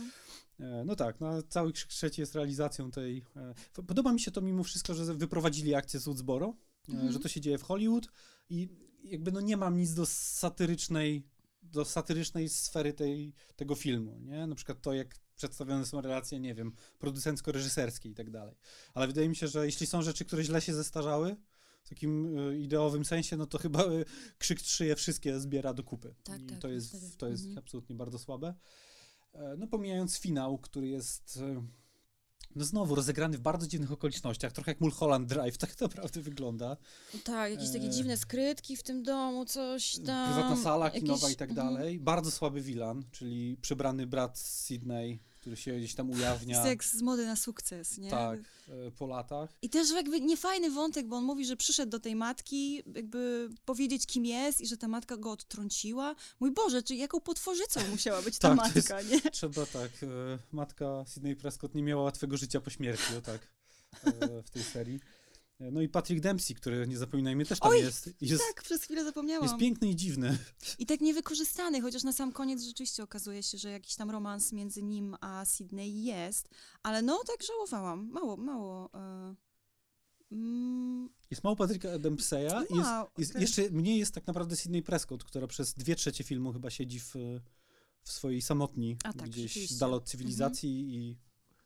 E, no tak, no, cały trzeci jest realizacją tej... E, podoba mi się to mimo wszystko, że wyprowadzili akcję z Woodsboro, mhm. że to się dzieje w Hollywood i jakby no nie mam nic do satyrycznej, do satyrycznej sfery tej, tego filmu, nie? Na przykład to, jak przedstawione są relacje, nie wiem, producencko-reżyserskie i tak dalej. Ale wydaje mi się, że jeśli są rzeczy, które źle się zestarzały, w takim y, ideowym sensie, no to chyba y, Krzyk 3 je wszystkie zbiera do kupy. Tak, I tak, to jest, to jest mhm. absolutnie bardzo słabe. E, no pomijając finał, który jest y, no znowu rozegrany w bardzo dziwnych okolicznościach, trochę jak Mulholland Drive, tak naprawdę wygląda. Tak, jakieś takie e... dziwne skrytki w tym domu, coś tam. Prywatna sala kinowa jakieś... i tak mhm. dalej. Bardzo słaby Wilan, czyli przybrany brat Sydney, który się gdzieś tam ujawnia. Seks z mody na sukces, nie? Tak, e, po latach. I też jakby niefajny wątek, bo on mówi, że przyszedł do tej matki, jakby powiedzieć, kim jest i że ta matka go odtrąciła. Mój Boże, czy jaką potworzycą musiała być ta tak, matka, jest, nie? Trzeba tak. E, matka Sydney Prescott nie miała łatwego życia po śmierci, o tak, e, w tej serii. No i Patrick Dempsey, który nie zapominajmy też tam Oj, jest, jest. Tak, przez chwilę zapomniałam. Jest piękny i dziwny. I tak niewykorzystany, chociaż na sam koniec rzeczywiście okazuje się, że jakiś tam romans między nim a Sydney jest, ale no tak żałowałam. Mało, mało. E, mm. Jest mało Patryka Dempseya i jest, jest, okay. jeszcze mniej jest tak naprawdę Sydney Prescott, która przez dwie trzecie filmu chyba siedzi w, w swojej samotni, a, tak, gdzieś z dala od cywilizacji mhm. i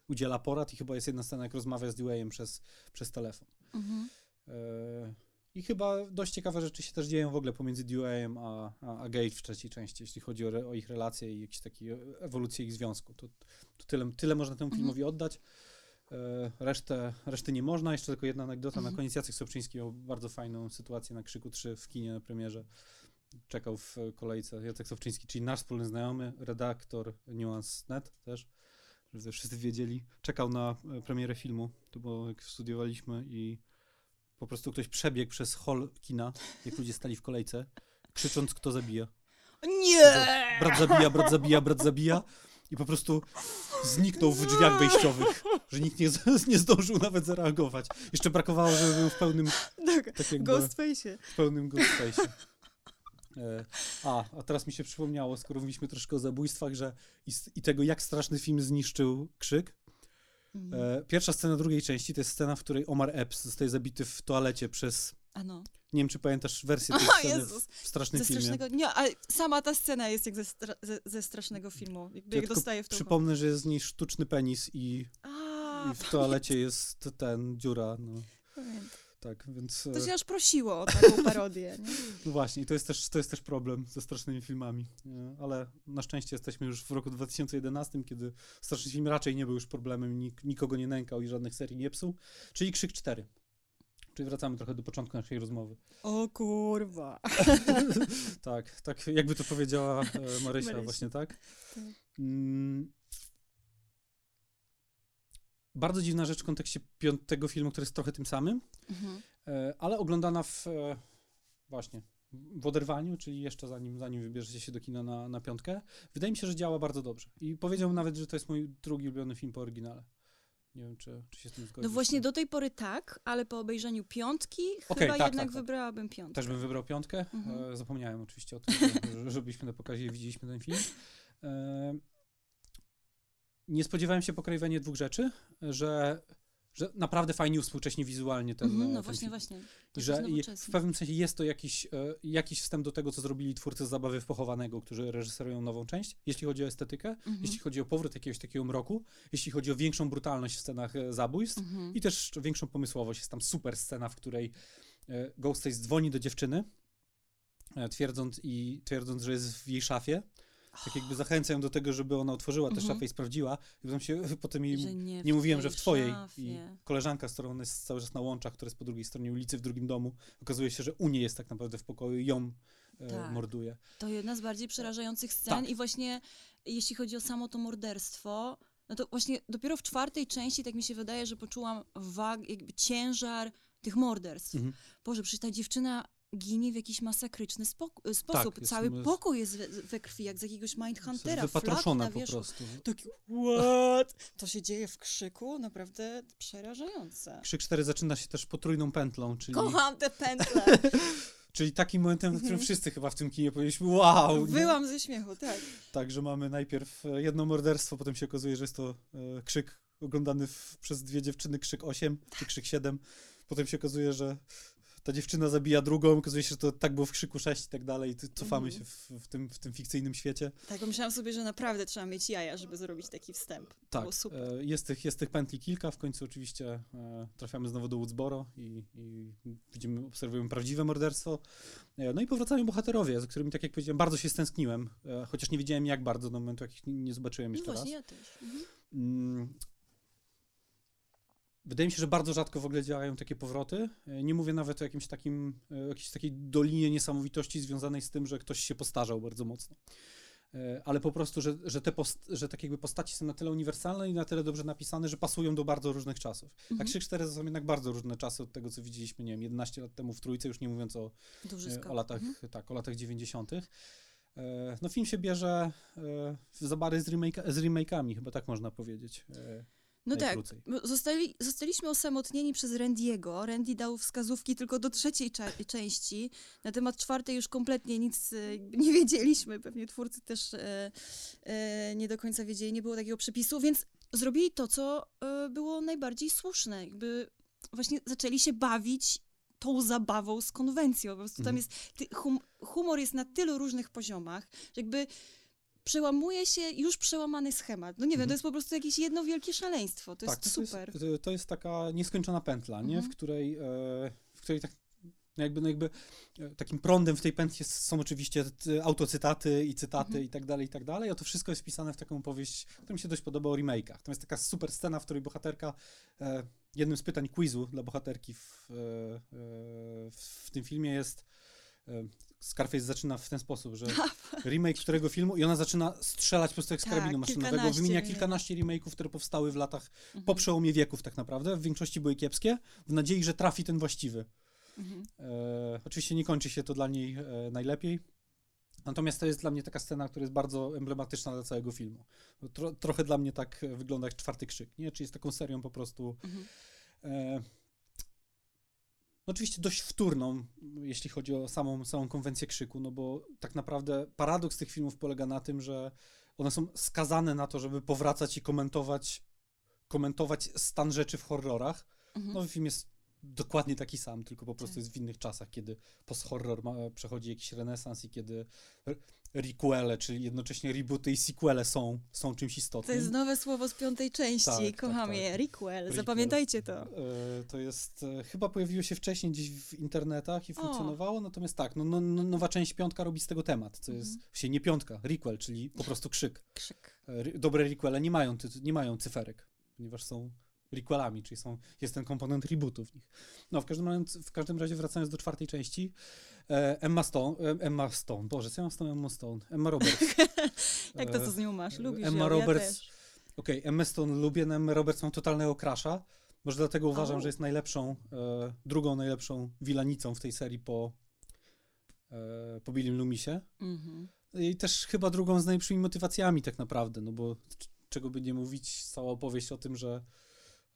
udziela porad i chyba jest jedna scena, jak rozmawia z Deweyem przez, przez telefon. Mhm. E, I chyba dość ciekawe rzeczy się też dzieją w ogóle pomiędzy Deweyem a, a, a Gate w trzeciej części, jeśli chodzi o, o ich relacje i jakieś takie ewolucję ich związku. To, to tyle, tyle można temu mhm. filmowi oddać. E, resztę, reszty nie można. Jeszcze tylko jedna anegdota. Mhm. Na koniec Jacek Sobrzyński miał bardzo fajną sytuację na Krzyku 3 w kinie na premierze. Czekał w kolejce Jacek Sowczyński, czyli nasz wspólny znajomy, redaktor Nuance.net też żeby wszyscy wiedzieli, czekał na e, premierę filmu, to było jak studiowaliśmy i po prostu ktoś przebiegł przez hall kina, jak ludzie stali w kolejce, krzycząc, kto zabija. Nie! Brat zabija, brat zabija, brat zabija i po prostu zniknął w drzwiach wejściowych, że nikt nie, nie zdążył nawet zareagować. Jeszcze brakowało, żeby był w pełnym... Tak, tak jakby, ghostface. W pełnym ghostface. E, a, a teraz mi się przypomniało, skoro mówiliśmy troszkę o zabójstwach, że i, i tego, jak straszny film zniszczył krzyk. Mhm. E, pierwsza scena drugiej części to jest scena, w której Omar Epps zostaje zabity w toalecie przez. Ano. Nie wiem, czy pamiętasz wersję tej sceny Jezus. w strasznym ze filmie. Nie, ale sama ta scena jest jak ze, stra ze, ze strasznego filmu. Jakby ja jak dostaje w. Przypomnę, że jest z niej sztuczny penis i, A, i w toalecie jest ten dziura. No. Pamiętam. Tak, więc... To się aż prosiło o taką parodię, nie? No właśnie, to jest, też, to jest też problem ze strasznymi filmami, nie? ale na szczęście jesteśmy już w roku 2011, kiedy straszny film raczej nie był już problemem, nik nikogo nie nękał i żadnych serii nie psuł, czyli Krzyk 4. Czyli wracamy trochę do początku naszej rozmowy. O kurwa. tak, tak jakby to powiedziała e, Marysia, Marysia. właśnie tak. tak. Mm, bardzo dziwna rzecz w kontekście piątego filmu, który jest trochę tym samym, mhm. E, ale oglądana w e, właśnie w oderwaniu, czyli jeszcze zanim, zanim wybierzecie się do kina na, na piątkę. Wydaje mi się, że działa bardzo dobrze. I powiedziałbym nawet, że to jest mój drugi ulubiony film po oryginale. Nie wiem, czy, czy się z tym zgodzisz. No właśnie do tej pory tak, ale po obejrzeniu piątki okay, chyba tak, jednak tak, tak. wybrałabym piątkę. Też bym wybrał piątkę. Mhm. E, zapomniałem oczywiście o tym, że, żebyśmy na pokazie widzieliśmy ten film. E, nie spodziewałem się po Cravenie dwóch rzeczy, że że naprawdę fajnie uspółcześnie wizualnie ten, mm, no ten właśnie, film. właśnie. I że w pewnym sensie jest to jakiś, e, jakiś wstęp do tego, co zrobili twórcy Zabawy w Pochowanego, którzy reżyserują nową część, jeśli chodzi o estetykę, -hmm. jeśli chodzi o powrót jakiegoś takiego mroku, jeśli chodzi o większą brutalność w scenach e, zabójstw -hmm. i też większą pomysłowość. Jest tam super scena, w której e, Ghostface dzwoni do dziewczyny, twierdząc, i, twierdząc, że jest w jej szafie tak jakby zachęcam do tego, żeby ona otworzyła tę szafę i sprawdziła. I potem się potem jej nie, nie mówiłem, że w twojej. Szafie. I koleżanka, z którą ona jest cały czas na łączach, która jest po drugiej stronie ulicy, w drugim domu, okazuje się, że u niej jest tak naprawdę w pokoju i ją e, tak. morduje. To jedna z bardziej przerażających scen tak. i właśnie jeśli chodzi o samo to morderstwo, no to właśnie dopiero w czwartej części tak mi się wydaje, że poczułam wag, jakby ciężar tych morderstw. Mhm. Boże, przecież ta dziewczyna ginie w jakiś masakryczny spok- sposób. Tak, Cały jest, pokój jest we, we, krwi, jak z jakiegoś Mindhuntera. Wypatroszona po prostu. Taki, what? To się dzieje w krzyku? Naprawdę przerażające. Krzyk 4 zaczyna się też potrójną pętlą, czyli... Kocham te pętle! czyli takim momentem, w którym mhm. wszyscy chyba w tym kinie powiedzieliśmy wow! Byłam ze śmiechu, tak. Także mamy najpierw e, jedno morderstwo, potem się okazuje, że jest to e, krzyk oglądany w, przez dwie dziewczyny, krzyk 8 czy krzyk 7. Potem się okazuje, że ta dziewczyna zabija drugą, okazuje się, że to tak było w krzyku 6 i tak dalej, i cofamy mm. się w, w, tym, w tym fikcyjnym świecie. Tak, myślałam sobie, że naprawdę trzeba mieć jaja, żeby zrobić taki wstęp. Tak, e, jest, tych, jest tych pętli kilka, w końcu oczywiście e, trafiamy znowu do Woodsboro i, i widzimy, obserwujemy prawdziwe morderstwo. E, no i powracają bohaterowie, z którymi, tak jak powiedziałem, bardzo się stęskniłem, chociaż nie wiedziałem jak bardzo do momentu, jak ich nie, zobaczyłem no jeszcze no właśnie, raz. ja też. Mhm. Wydaje mi się, że bardzo rzadko w ogóle działają takie powroty. E, nie mówię nawet o jakimś takim, e, jakiejś takiej dolinie niesamowitości związanej z tym, że ktoś się postarzał bardzo mocno. E, ale po prostu, że, że te post, że tak jakby postaci są na tyle uniwersalne i na tyle dobrze napisane, że pasują do bardzo różnych czasów. Mhm. A Krzyk 4 to są jednak bardzo różne czasy od tego, co widzieliśmy, nie wiem, 11 lat temu w Trójce, już nie mówiąc o, o latach, mhm. tak, o latach 90. No film się bierze za bary z, remake, z remake'ami, chyba tak można powiedzieć. No tak, zostali, zostaliśmy osamotnieni przez Randiego. Randy dał wskazówki tylko do trzeciej części. Na temat czwartej już kompletnie nic e, nie wiedzieliśmy. Pewnie twórcy też e, e, nie do końca wiedzieli, nie było takiego przepisu, więc zrobili to, co e, było najbardziej słuszne. Jakby właśnie zaczęli się bawić tą zabawą z konwencją. Po prostu tam mhm. jest, hum, humor jest na tylu różnych poziomach, że jakby przełamuje się już przełamany schemat. No nie wiem, mhm. to jest po prostu jakieś jedno wielkie szaleństwo. To tak, jest super. To jest, to jest taka nieskończona pętla, nie? Mhm. W której, e, w której tak no jakby, no jakby e, takim prądem w tej pętli są oczywiście autocytaty i cytaty mhm. i tak dalej, i tak dalej, a to wszystko jest wpisane w taką opowieść, która mi się dość podoba o remake'ach. To jest taka super scena, w której bohaterka, e, jednym z pytań quizu dla bohaterki w, e, e w tym filmie jest Scarface zaczyna w ten sposób, że remake którego filmu i ona zaczyna strzelać po prostu jak z tak, karabinu maszynowego. Wymienia kilkanaście remake'ów, które powstały w latach mhm. po przełomie wieków tak naprawdę. W większości były kiepskie, w nadziei, że trafi ten właściwy. Mhm. E, oczywiście nie kończy się to dla niej e, najlepiej. Natomiast to jest dla mnie taka scena, która jest bardzo emblematyczna dla całego filmu. Tro, trochę dla mnie tak wygląda jak czwarty krzyk, nie? Czyli jest taką serią po prostu mhm. e, no oczywiście dość wtórną, jeśli chodzi o samą, samą konwencję krzyku, no bo tak naprawdę paradoks tych filmów polega na tym, że one są skazane na to, żeby powracać i komentować, komentować stan rzeczy w horrorach. Mhm. Nowy film jest dokładnie taki sam, tylko po prostu tak. jest w innych czasach, kiedy post-horror ma, przechodzi jakiś renesans i kiedy requele, czyli jednocześnie rebooty i sequele są, są czymś istotnym. To jest nowe słowo z piątej części, tak, kocham tak, je, tak. Requel, zapamiętajcie to. E, to jest, e, chyba pojawiło się wcześniej gdzieś w internetach i funkcjonowało, o. natomiast tak, no, no, no, nowa część piątka robi z tego temat, co jest, mhm. się nie piątka, requel, czyli po prostu krzyk. Krzyk. E, dobre requele nie mają, nie mają cyferek, ponieważ są requelami, czyli są, jest ten komponent rebootu w nich. No, w każdym, w każdym razie wracając do czwartej części, e, Emma Stone, e, Emma Stone, Boże, co ja mam z tą Emma Stone? Emma Roberts. Jak to, co z nią masz? Lubisz Emma ją, Roberts. Ja Okej, okay, Emma Stone lubię, no Emma Roberts mam totalnego crasha. Może dlatego uważam, oh. że jest najlepszą, e, drugą najlepszą wilanicą w tej serii po, e, po Billim Lumisie. Mm -hmm. I też chyba drugą z najlepszymi motywacjami tak naprawdę, no bo czego by nie mówić, cała opowieść o tym, że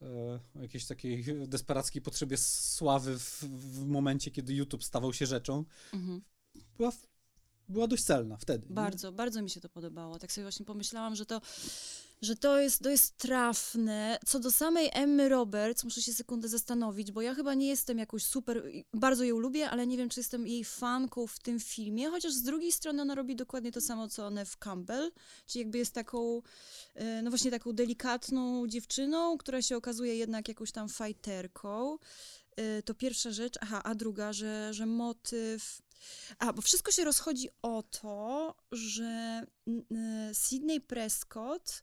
o jakiejś takiej desperackiej potrzebie sławy w, w momencie, kiedy YouTube stawał się rzeczą, mhm. była, była dość celna wtedy. Bardzo, nie? bardzo mi się to podobało. Tak sobie właśnie pomyślałam, że to że to jest, to jest trafne. Co do samej Emmy Roberts, muszę się sekundę zastanowić, bo ja chyba nie jestem jakoś super, bardzo ją lubię, ale nie wiem, czy jestem jej fanką w tym filmie, chociaż z drugiej strony ona robi dokładnie to samo, co Neve Campbell, czyli jakby jest taką, e, no właśnie taką delikatną dziewczyną, która się okazuje jednak jakąś tam fighterką. E, to pierwsza rzecz, aha, a druga, że, że motyw... A, bo wszystko się rozchodzi o to, że Sydney Prescott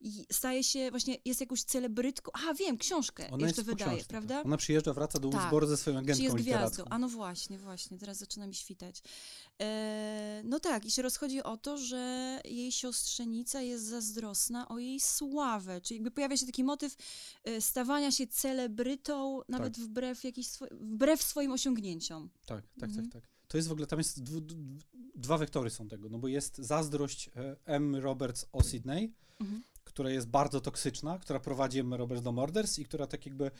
i staje się, właśnie jest jakąś celebrytką. Aha, wiem, książkę Ona jeszcze wydaje, książce, prawda? Tak. Ona przyjeżdża, wraca do tak. ze swoją agentką jest gwiazdą. A no właśnie, właśnie, teraz zaczyna mi świtać. E, no tak, i się rozchodzi o to, że jej siostrzenica jest zazdrosna o jej sławę, czyli jakby pojawia się taki motyw e, stawania się celebrytą, nawet tak. wbrew, jakiś swo wbrew swoim osiągnięciom. Tak, tak, mhm. tak, tak. To jest w ogóle, tam jest dwa wektory są tego, no bo jest zazdrość e, M. Roberts o Sydney, mhm która jest bardzo toksyczna, która prowadzi Emma Roberts do Morders i która tak jakby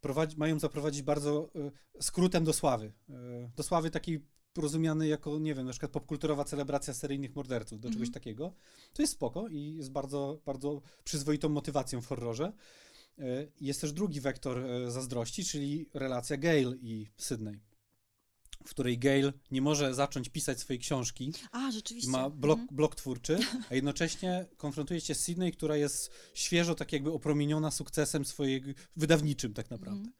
prowadzi, mają zaprowadzić bardzo y, skrótem do sławy. Y, do sławy takiej rozumiany jako, nie wiem, na przykład popkulturowa celebracja seryjnych morderców, do czegoś mm -hmm. takiego. To jest spoko i jest bardzo, bardzo przyzwoitą motywacją w horrorze. Y, jest też drugi wektor zazdrości, czyli relacja Gail i Sydney w której Gail nie może zacząć pisać swojej książki. A, rzeczywiście. Ma blok, mhm. blok twórczy, a jednocześnie konfrontuje się z Sydney, która jest świeżo tak jakby opromieniona sukcesem swojego wydawniczym tak naprawdę. Mhm.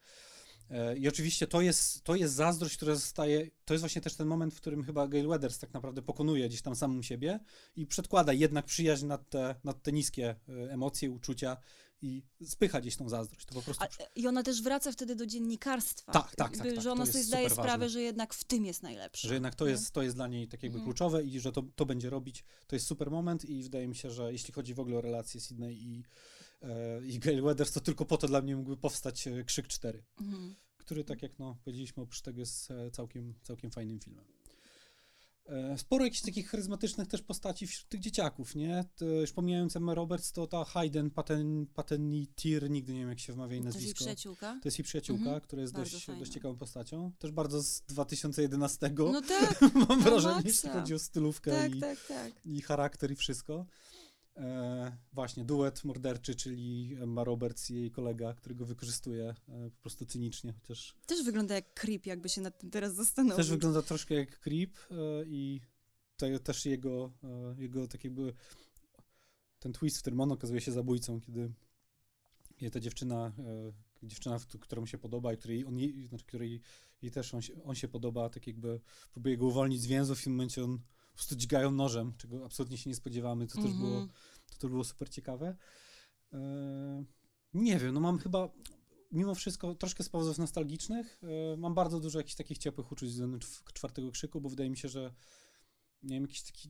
I oczywiście to jest, to jest zazdrość, która zostaje, to jest właśnie też ten moment, w którym chyba Gail Weathers tak naprawdę pokonuje gdzieś tam samą siebie i przedkłada jednak przyjaźń nad te, nad te niskie e, emocje, uczucia i spycha gdzieś tą zazdrość. To po prostu... A, I ona też wraca wtedy do dziennikarstwa. Tak, tak, tak. tak że ona sobie zdaje sprawę, ważne. że jednak w tym jest najlepsze. Że jednak to, jest, to jest dla niej tak jakby mhm. kluczowe i że to, to będzie robić. To jest super moment i wydaje mi się, że jeśli chodzi w ogóle o relacje Sydney i, e, i Gail Weathers, to tylko po to dla mnie mógłby powstać e, Krzyk 4, mhm. który tak jak no, powiedzieliśmy, oprócz tego jest e, całkiem, całkiem fajnym filmem. E, sporo jakichś takich charyzmatycznych też postaci wśród tych dzieciaków, nie? To już pomijając Emma Roberts, to ta Hayden Paten, Patenitier, nigdy nie wiem jak się wymawia jej nazwisko. To jest jej przyjaciółka? To jest jej przyjaciółka, mhm. która jest dość, dość ciekawą postacią. Też bardzo z 2011. No tak. Mam wrażenie, jeśli chodzi o stylówkę tak, i, tak, tak. i charakter i wszystko. E, właśnie, duet morderczy, czyli Emma Roberts i jej kolega, którego wykorzystuje e, po prostu cynicznie, chociaż... Też wygląda jak creep, jakby się nad tym teraz zastanowić. Też wygląda troszkę jak creep e, i te, też jego, e, jego tak jakby ten twist, w którym on okazuje się zabójcą, kiedy, kiedy ta dziewczyna, e, dziewczyna, która mu się podoba i której on, znaczy, której jej też on się, on się podoba, tak jakby próbuje go uwolnić z więzów w tym momencie on po prostu dźgają nożem, czego absolutnie się nie spodziewamy. To też było, mhm. to, to było super ciekawe. E, nie wiem, no mam chyba mimo wszystko troszkę z powodów nostalgicznych. E, mam bardzo dużo jakichś takich ciepłych uczuć względem czwartego krzyku, bo wydaje mi się, że nie wiem, jakiś taki,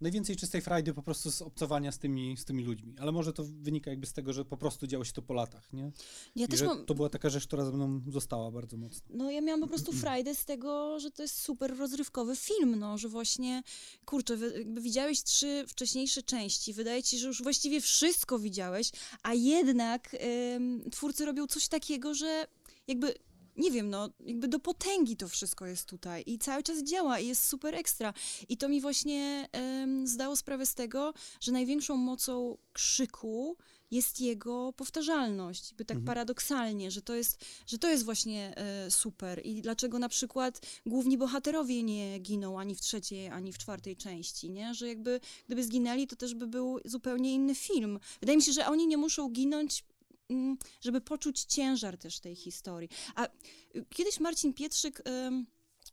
najwięcej czystej frajdy po prostu z obcowania z tymi, z tymi ludźmi, ale może to wynika jakby z tego, że po prostu działo się to po latach, nie? Ja I też mam... To była taka rzecz, która ze mną została bardzo mocno. No ja miałam po prostu frajdę z tego, że to jest super rozrywkowy film, no, że właśnie, kurczę, jakby widziałeś trzy wcześniejsze części, wydaje ci się, że już właściwie wszystko widziałeś, a jednak ym, twórcy robią coś takiego, że jakby nie wiem, no jakby do potęgi to wszystko jest tutaj i cały czas działa i jest super ekstra. I to mi właśnie um, zdało sprawę z tego, że największą mocą krzyku jest jego powtarzalność, by tak mhm. paradoksalnie, że to jest, że to jest właśnie e, super i dlaczego na przykład główni bohaterowie nie giną ani w trzeciej, ani w czwartej części, nie? Że jakby gdyby zginęli, to też by był zupełnie inny film. Wydaje mi się, że oni nie muszą ginąć żeby poczuć ciężar też tej historii. A y, kiedyś Marcin Pietrzyk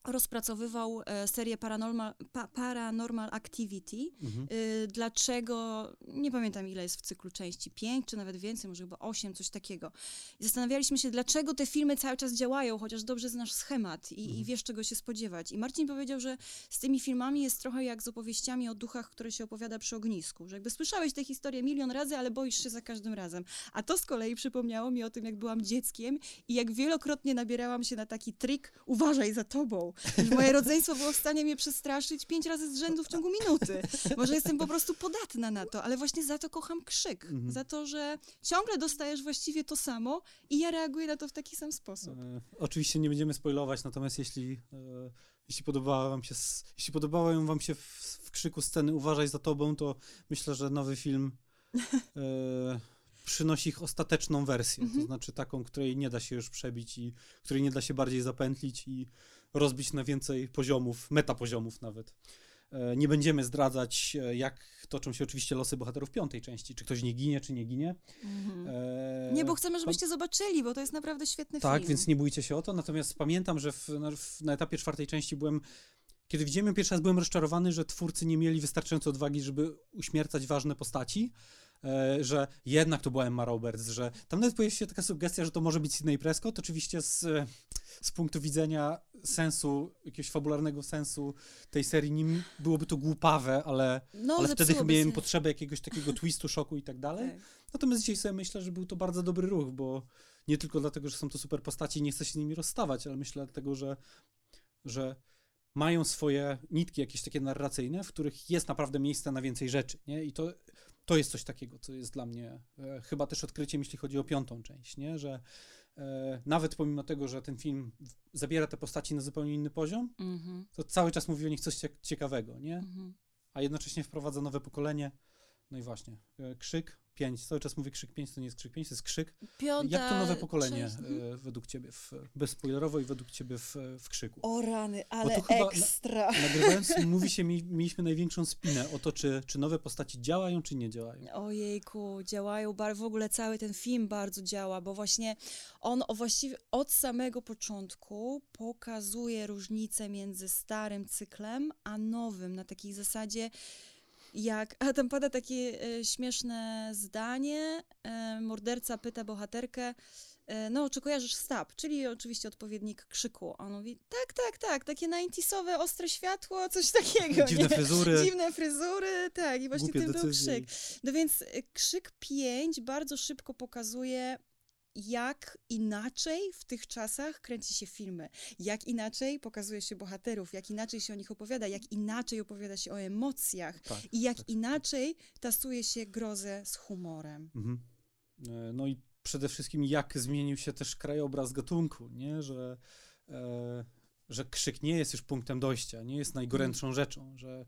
rozpracowywał e, serię Paranormal, pa, Paranormal Activity. Mhm. Y, dlaczego, nie pamiętam ile jest w cyklu części, pięć czy nawet więcej, może chyba osiem, coś takiego. I zastanawialiśmy się, dlaczego te filmy cały czas działają, chociaż dobrze znasz schemat i, mhm. i wiesz, czego się spodziewać. I Marcin powiedział, że z tymi filmami jest trochę jak z opowieściami o duchach, które się opowiada przy ognisku. Że jakby słyszałeś tę historię milion razy, ale boisz się za każdym razem. A to z kolei przypomniało mi o tym, jak byłam dzieckiem i jak wielokrotnie nabierałam się na taki trik, uważaj za tobą Moje rodzeństwo było w stanie mnie przestraszyć pięć razy z rzędu w ciągu minuty. Może jestem po prostu podatna na to, ale właśnie za to kocham krzyk. Mhm. Za to, że ciągle dostajesz właściwie to samo i ja reaguję na to w taki sam sposób. E, oczywiście nie będziemy spoilować, natomiast jeśli, e, jeśli podobała wam się, jeśli podobały wam się w, w krzyku sceny Uważaj za tobą, to myślę, że nowy film e, przynosi ich ostateczną wersję, to mhm. znaczy taką, której nie da się już przebić i której nie da się bardziej zapętlić i rozbić na więcej poziomów, metapoziomów nawet. E, nie będziemy zdradzać, e, jak toczą się oczywiście losy bohaterów piątej części. Czy ktoś nie ginie, czy nie ginie. Mhm. E... Nie, bo chcemy, żebyście zobaczyli, bo to jest naprawdę świetny tak, film. Tak, więc nie bójcie się o to. Natomiast pamiętam, że w, na, w, na etapie czwartej części byłem kiedy widziałem ją pierwszy raz, byłem rozczarowany, że twórcy nie mieli wystarczająco odwagi, żeby uśmiercać ważne postaci. E, że jednak to była Emma Roberts, że tam nawet pojawiła się taka sugestia, że to może być Sidney Prescott, oczywiście z, z punktu widzenia sensu, jakiegoś fabularnego sensu tej serii, nim byłoby to głupawe, ale, no, ale wtedy chyba miałem potrzebę jakiegoś takiego twistu, szoku i tak dalej. Tak. Natomiast dzisiaj sobie myślę, że był to bardzo dobry ruch, bo nie tylko dlatego, że są to super postaci i nie chcę się z nimi rozstawać, ale myślę dlatego, że, że mają swoje nitki jakieś takie narracyjne, w których jest naprawdę miejsce na więcej rzeczy, nie? I to to jest coś takiego, co jest dla mnie e, chyba też odkryciem, jeśli chodzi o piątą część, nie? że e, nawet pomimo tego, że ten film zabiera te postaci na zupełnie inny poziom, mm -hmm. to cały czas mówi o nich coś ciekawego, nie? Mm -hmm. A jednocześnie wprowadza nowe pokolenie. No i właśnie, e, krzyk, 5. Cały czas mówię krzyk 5, to nie jest krzyk 5, to jest krzyk. Piąta, Jak to nowe pokolenie część... E, według ciebie, w, bezspoilerowo i według ciebie w, w krzyku? O rany, ale ekstra. Na, nagrywając mówi się, mieliśmy największą spinę o to, czy, czy nowe postaci działają, czy nie działają. Ojejku, działają, w ogóle cały ten film bardzo działa, bo właśnie on właściwie od samego początku pokazuje różnicę między starym cyklem, a nowym, na takiej zasadzie jak, a tam pada takie e, śmieszne zdanie, e, morderca pyta bohaterkę, e, no, czy kojarzysz stab, czyli oczywiście odpowiednik krzyku. On mówi, tak, tak, tak, takie 90 ostre światło, coś takiego. Dziwne nie? fryzury. Dziwne fryzury, tak, i właśnie tym był krzyk. No więc krzyk 5 bardzo szybko pokazuje jak inaczej w tych czasach kręci się filmy, jak inaczej pokazuje się bohaterów, jak inaczej się o nich opowiada, jak inaczej opowiada się o emocjach tak, i jak tak. inaczej tasuje się grozę z humorem. Mhm. E, no i przede wszystkim jak zmienił się też krajobraz gatunku, nie? Że, e, że krzyk nie jest już punktem dojścia, nie jest najgorętszą rzeczą, że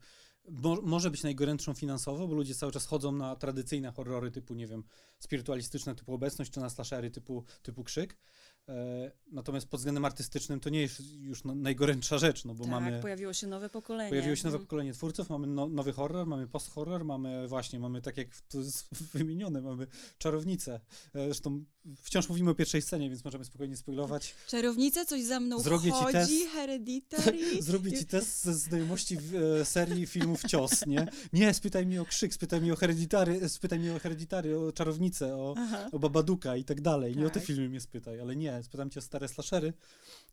Mo może być najgorętszą finansowo, bo ludzie cały czas chodzą na tradycyjne horrory typu, nie wiem, spirytualistyczne typu obecność, czy na slashery typu, typu krzyk. E, natomiast pod względem artystycznym to nie jest już no, najgorętsza rzecz, no bo tak, mamy... pojawiło się nowe pokolenie. Pojawiło się nowe mm. pokolenie twórców, mamy no, nowy horror, mamy post-horror, mamy właśnie, mamy tak jak to jest wymienione, mamy czarownicę. E, zresztą wciąż mówimy o pierwszej scenie, więc możemy spokojnie spoilować. Czarownica coś za mną Zrobię chodzi, ci test, Hereditary. Zrobię ci test ze znajomości w, e, serii filmów Cios, nie? Nie, spytaj mnie o Krzyk, spytaj mnie o Hereditary, spytaj mnie o Hereditary, o Czarownicę, o, o Babaduka i tak dalej. Nie tak. o te tak. filmy mnie spytaj, ale nie, spytam cię o stare slashery,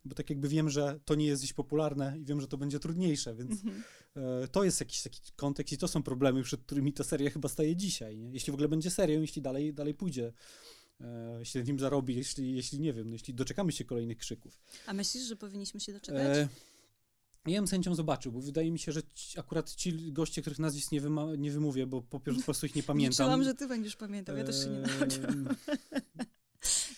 bo tak jakby wiem, że to nie jest dziś popularne i wiem, że to będzie trudniejsze, więc mhm. e, to jest jakiś taki kontekst i to są problemy, przed którymi ta seria chyba staje dzisiaj, nie? Jeśli w ogóle będzie serią, jeśli dalej, dalej pójdzie. E, jeśli ten film zarobi, jeśli, jeśli nie wiem, jeśli doczekamy się kolejnych krzyków. A myślisz, że powinniśmy się doczekać? E, ja bym z chęcią zobaczył, bo wydaje mi się, że ci, akurat ci goście, których nazwisk nie, nie wymówię, bo po, prostu ich nie pamiętam. Liczyłam, że ty będziesz pamiętał, ja też się nie nauczyłam.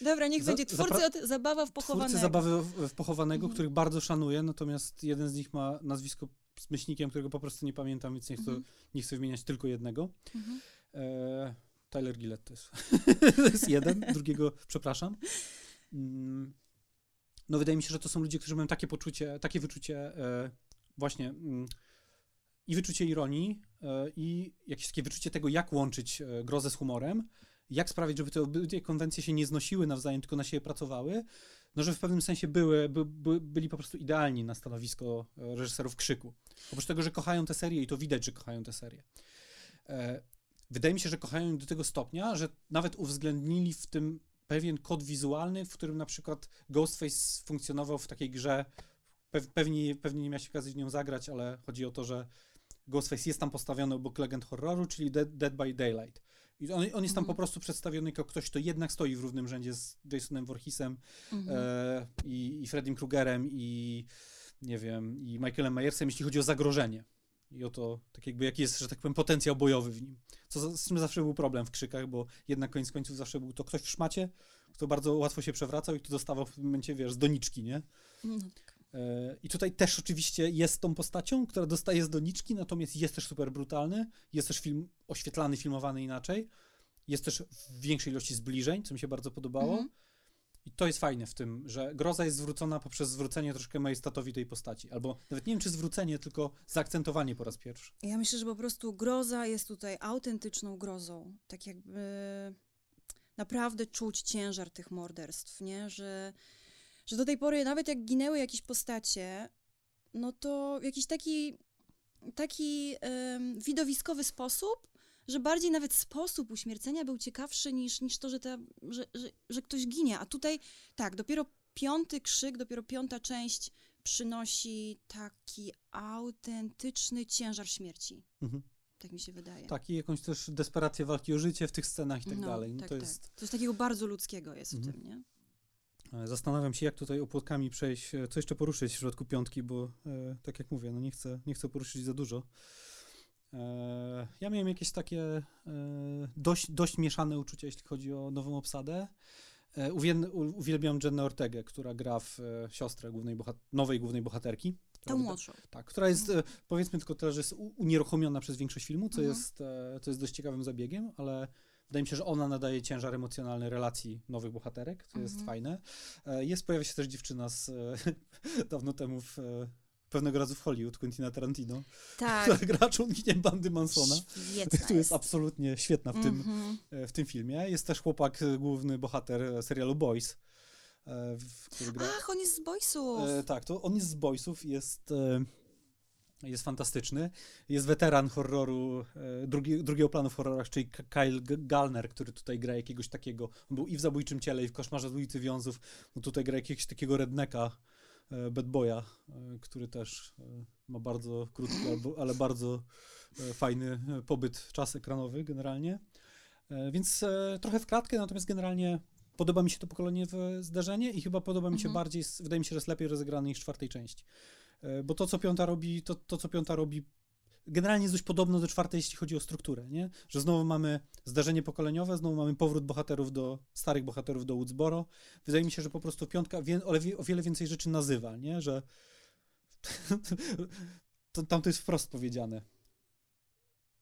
Dobra, niech będzie. Twórcy od, zabawa w pochowanego. Twórcy zabawy w, w pochowanego, mhm. których bardzo szanuję, natomiast jeden z nich ma nazwisko z myślnikiem, którego po prostu nie pamiętam, więc nie chcę, mhm. nie chcę wymieniać tylko jednego. Mhm. E, Tyler Gillett to jest, to jest jeden, drugiego przepraszam. Mm, no wydaje mi się, że to są ludzie, którzy mają takie poczucie, takie wyczucie e, właśnie mm, i wyczucie ironii e, i jakieś takie wyczucie tego, jak łączyć e, grozę z humorem, jak sprawić, żeby te obydwie konwencje się nie znosiły nawzajem, tylko na siebie pracowały, no że w pewnym sensie były, by, by, byli po prostu idealni na stanowisko reżyserów krzyku. Oprócz tego, że kochają tę serię i to widać, że kochają tę serię. Wydaje mi się, że kochają ją do tego stopnia, że nawet uwzględnili w tym pewien kod wizualny, w którym na przykład Ghostface funkcjonował w takiej grze, pewnie, pewnie nie miałeś okazji w nią zagrać, ale chodzi o to, że Ghostface jest tam postawiony obok legend horroru, czyli Dead, Dead by Daylight. I on, on jest tam mhm. po prostu przedstawiony jako ktoś, kto jednak stoi w równym rzędzie z Jasonem Voorheesem mhm. e, i, i Freddym Krugerem i nie wiem, i Michaelem Myersem, jeśli chodzi o zagrożenie. I o to, tak jakby, jaki jest, że tak powiem, potencjał bojowy w nim. Co z, tym zawsze był problem w krzykach, bo jednak koniec końców zawsze był to ktoś w szmacie, kto bardzo łatwo się przewracał i kto dostawał w tym momencie, wiesz, z doniczki, nie? No tak. E, I tutaj też oczywiście jest tą postacią, która dostaje z doniczki, natomiast jest też super brutalny, jest też film oświetlany, filmowany inaczej, jest też w większej ilości zbliżeń, co mi się bardzo podobało. Mm -hmm. I to jest fajne w tym, że groza jest zwrócona poprzez zwrócenie troszkę majestatowi tej postaci. Albo nawet nie wiem, czy zwrócenie, tylko zaakcentowanie po raz pierwszy. Ja myślę, że po prostu groza jest tutaj autentyczną grozą. Tak jakby naprawdę czuć ciężar tych morderstw, nie? Że, że do tej pory nawet jak ginęły jakieś postacie, no to jakiś taki, taki widowiskowy sposób że bardziej nawet sposób uśmiercenia był ciekawszy niż, niż to, że, ta, że, że, że ktoś ginie. A tutaj tak, dopiero piąty krzyk, dopiero piąta część przynosi taki autentyczny ciężar śmierci. Mhm. Tak mi się wydaje. Tak, i jakąś też desperację walki o życie w tych scenach i tak no, dalej. No, tak, to tak. jest... Coś takiego bardzo ludzkiego jest mhm. w tym, nie? Zastanawiam się, jak tutaj opłotkami przejść, e, co jeszcze poruszyć w środku piątki, bo e, tak jak mówię, no nie chcę, nie chcę poruszyć za dużo. E, ja miałem jakieś takie e, dość, dość mieszane uczucia, jeśli chodzi o nową obsadę. E, uwielbiam Jennę Ortegę, która gra w siostrę głównej nowej głównej bohaterki. Tą młodszą. Tak, która jest, powiedzmy tylko tyle, że jest unieruchomiona przez większość filmu, co, mhm. jest, co jest dość ciekawym zabiegiem, ale wydaje mi się, że ona nadaje ciężar emocjonalny relacji nowych bohaterek, co mhm. jest fajne. Jest, pojawia się też dziewczyna z dawno temu w pewnego razu w Hollywood Quentina Tarantino, tak. która gra członkinię bandy Mansona, która jest absolutnie świetna w, mm -hmm. tym, mhm. e, w tym filmie. Jest też chłopak, e, główny bohater e, serialu Boys, który gra... Ach, on jest z Boysów! tak, to on jest z Boysów, jest jest fantastyczny. Jest weteran horroru, drugi, drugiego planu w horrorach, czyli Kyle Gallner, który tutaj gra jakiegoś takiego, on był i w Zabójczym Ciele, i w Koszmarze z ulicy Wiązów, no tutaj gra jakiegoś takiego redneka, Bad Boya, e, który też e, ma bardzo krótki, ale bardzo fajny pobyt, czas ekranowy generalnie. Więc trochę w kratkę, natomiast generalnie podoba mi się to pokolenie w zdarzenie i chyba podoba mi się mhm. bardziej, wydaje mi się, że jest lepiej rozegrany niż w czwartej części. Bo to, co piąta robi, to, to co piąta robi generalnie jest dość podobno do czwartej, jeśli chodzi o strukturę, nie? Że znowu mamy zdarzenie pokoleniowe, znowu mamy powrót bohaterów do, starych bohaterów do Woodsboro. Wydaje mi się, że po prostu piątka wie, o wiele więcej rzeczy nazywa, nie? Że tam to jest wprost powiedziane.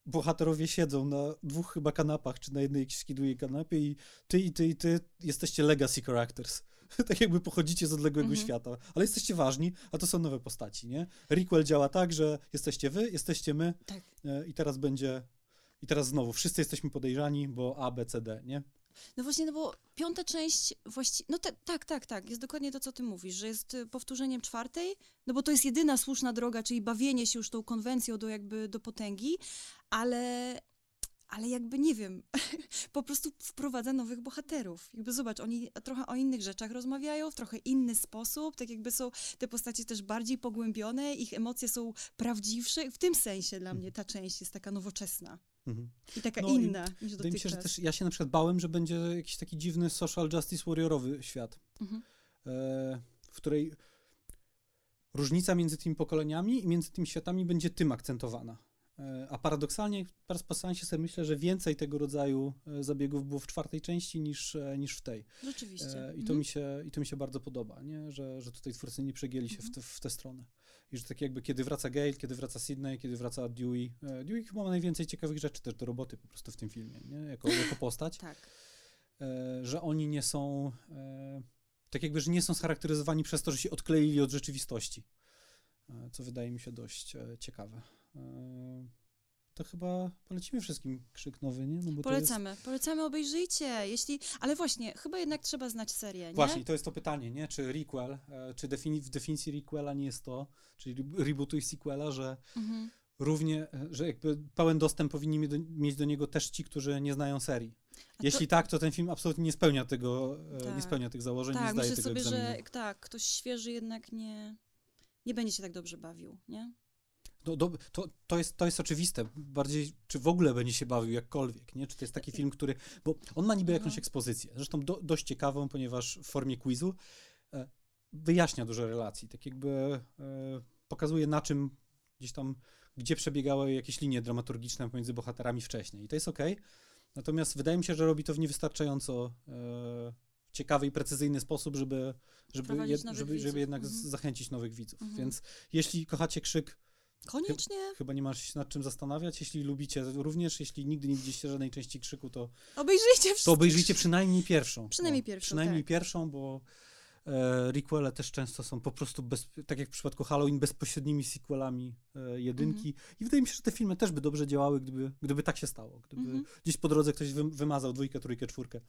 Bohaterowie siedzą na dwóch chyba kanapach, czy na jednej skiduje kanapie i ty i ty i ty jesteście legacy characters. tak jakby pochodzicie z odległego mhm. świata, ale jesteście ważni, a to są nowe postaci, nie? Requel działa tak, że jesteście wy, jesteście my tak. E, i teraz będzie, i teraz znowu, wszyscy jesteśmy podejrzani, bo A, B, C, D, nie? No właśnie, no bo piąta część właściwie, no te, tak, tak, tak, jest dokładnie to, co ty mówisz, że jest y, powtórzeniem czwartej, no bo to jest jedyna słuszna droga, czyli bawienie się już tą konwencją do jakby do potęgi, ale ale jakby nie wiem, po prostu wprowadza nowych bohaterów. Jakby zobacz, oni trochę o innych rzeczach rozmawiają, w trochę inny sposób, tak jakby są te postacie też bardziej pogłębione, ich emocje są prawdziwsze. W tym sensie dla mnie ta część jest taka nowoczesna. Mhm. I taka no inna i niż się, że też ja się na przykład bałem, że będzie jakiś taki dziwny social justice warriorowy świat, mhm. e, w której różnica między tymi pokoleniami i między tymi światami będzie tym akcentowana. E, a paradoksalnie teraz po seansie sobie myślę, że więcej tego rodzaju e, zabiegów było w czwartej części niż, e, niż w tej. Rzeczywiście. I to, mhm. mi, się, i to mi się bardzo podoba, nie? Że, że tutaj twórcy nie przegięli się mhm. w, te, w tę stronę. I że tak jakby kiedy wraca Gale, kiedy wraca Sydney, kiedy wraca Dewey. Dewey chyba ma najwięcej ciekawych rzeczy też do roboty po prostu w tym filmie, nie? Jako, jako postać. tak. Że oni nie są, tak jakby, że nie są scharakteryzowani przez to, że się odkleili od rzeczywistości. Co wydaje mi się dość ciekawe. E, to chyba polecimy wszystkim krzyk nowy, nie? No Polecamy, jest... polecamy, obejrzyjcie, jeśli, ale właśnie, chyba jednak trzeba znać serię, nie? Właśnie, to jest to pytanie, nie? Czy requel, e, czy defini w definicji requela nie jest to, czyli rebootu i sequela, że mhm. równie, e, że jakby pełen dostęp powinni mieć do niego też ci, którzy nie znają serii. A Jeśli to... tak, to ten film absolutnie nie spełnia tego, tak. nie spełnia tych założeń, tak, nie zdaje myślę tego sobie, egzaminu. że tak, ktoś świeży jednak nie, nie będzie się tak dobrze bawił, nie? No, do, to, to, jest, to jest oczywiste. Bardziej, czy w ogóle będzie się bawił jakkolwiek, nie? Czy to jest taki film, który... Bo on ma niby jakąś mhm. ekspozycję, zresztą do, dość ciekawą, ponieważ w formie quizu. E, wyjaśnia dużo relacji, tak jakby e, pokazuje na czym gdzieś tam, gdzie przebiegały jakieś linie dramaturgiczne pomiędzy bohaterami wcześniej. I to jest ok. Natomiast wydaje mi się, że robi to w niewystarczająco e, ciekawy i precyzyjny sposób, żeby, żeby, jed, żeby, żeby jednak mhm. zachęcić nowych widzów. Mhm. Więc jeśli kochacie krzyk, Koniecznie. Chyba nie masz się nad czym zastanawiać. Jeśli lubicie również, jeśli nigdy nie widzieliście żadnej części krzyku, to obejrzyjcie, to obejrzyjcie przynajmniej pierwszą. Przynajmniej pierwszą. Przynajmniej tak. pierwszą, bo E, requele też często są po prostu, bez, tak jak w przypadku Halloween, bezpośrednimi sequelami e, jedynki. -hmm. I wydaje mi się, że te filmy też by dobrze działały, gdyby, gdyby tak się stało. Gdyby -hmm. gdzieś po drodze ktoś wy, wymazał dwójkę, trójkę, czwórkę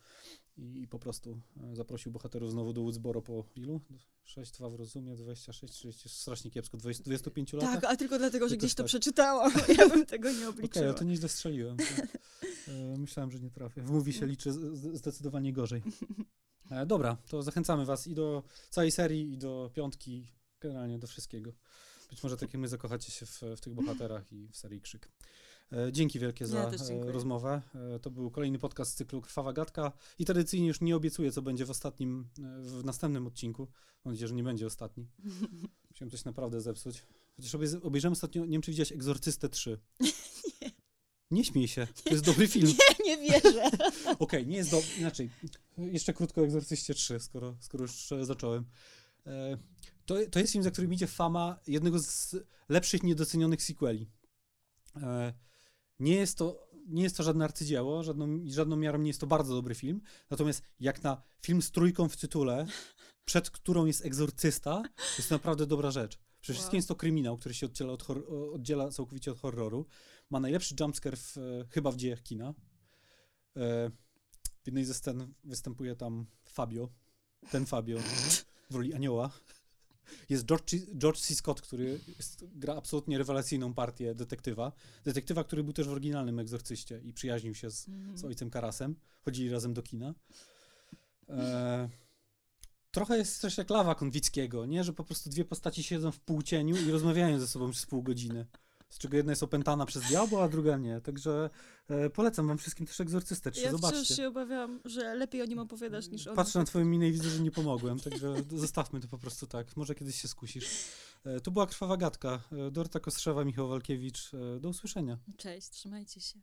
i, i, po prostu e, zaprosił bohaterów znowu do Woodsboro po ilu? 6, 2 w rozumie, 26, 30, strasznie kiepsko, 20, 25 lat. Tak, a tylko dlatego, że gdzieś to tak. przeczytałam. Ja bym tego nie obliczyła. Okej, okay, to nieźle strzeliłem. To, e, myślałem, że nie trafię. W mówi się liczy zdecydowanie gorzej. E, dobra, to zachęcamy Was i do całej serii, i do piątki, generalnie do wszystkiego. Być może tak jak my zakochacie się w, w tych bohaterach i w serii Krzyk. E, dzięki wielkie za ja e, rozmowę. To był kolejny podcast z cyklu Krwawa Gadka i tradycyjnie już nie obiecuję, co będzie w ostatnim, w następnym odcinku. Mam nadzieję, że nie będzie ostatni. Musiałem coś naprawdę zepsuć. Chociaż obejrzałem ostatnio, nie wiem czy widziałeś Egzorcystę 3. nie. Śmiej się, to jest dobry film. Nie, nie wierzę. Okej, okay, nie jest dobry, inaczej. Jeszcze krótko o Egzorcyście 3, skoro, skoro już zacząłem. E, to, to jest film, za którym idzie fama jednego z lepszych, niedocenionych sequeli. E, nie jest to, nie jest to żadne arcydzieło, żadną, żadną miarą nie jest to bardzo dobry film, natomiast jak na film z trójką w tytule, przed którą jest egzorcysta, jest to naprawdę dobra rzecz. Przede wszystkim wow. jest to kryminał, który się oddziela, od oddziela całkowicie od horroru. Ma najlepszy jumpscare w, chyba w dziejach kina. E, w jednej ze scen występuje tam Fabio, ten Fabio w roli anioła. Jest George, George C. Scott, który jest, gra absolutnie rewelacyjną partię detektywa. Detektywa, który był też w oryginalnym egzorcyście i przyjaźnił się z, mm -hmm. z ojcem Karasem. Chodzili razem do kina. E, trochę jest też jak lawa Konwickiego, nie? Że po prostu dwie postaci siedzą w półcieniu i rozmawiają ze sobą przez pół godziny z czego jedna jest opętana przez diabła, a druga nie. Także e, polecam wam wszystkim też Egzorcystę 3, ja zobaczcie. Ja wciąż się obawiam, że lepiej o nim opowiadasz niż o Patrzę na twoją minę i widzę, że nie pomogłem, także zostawmy to po prostu tak. Może kiedyś się skusisz. E, to była Krwawa Gadka. E, Dorota Kostrzewa, Michał Walkiewicz. E, do usłyszenia. Cześć, trzymajcie się.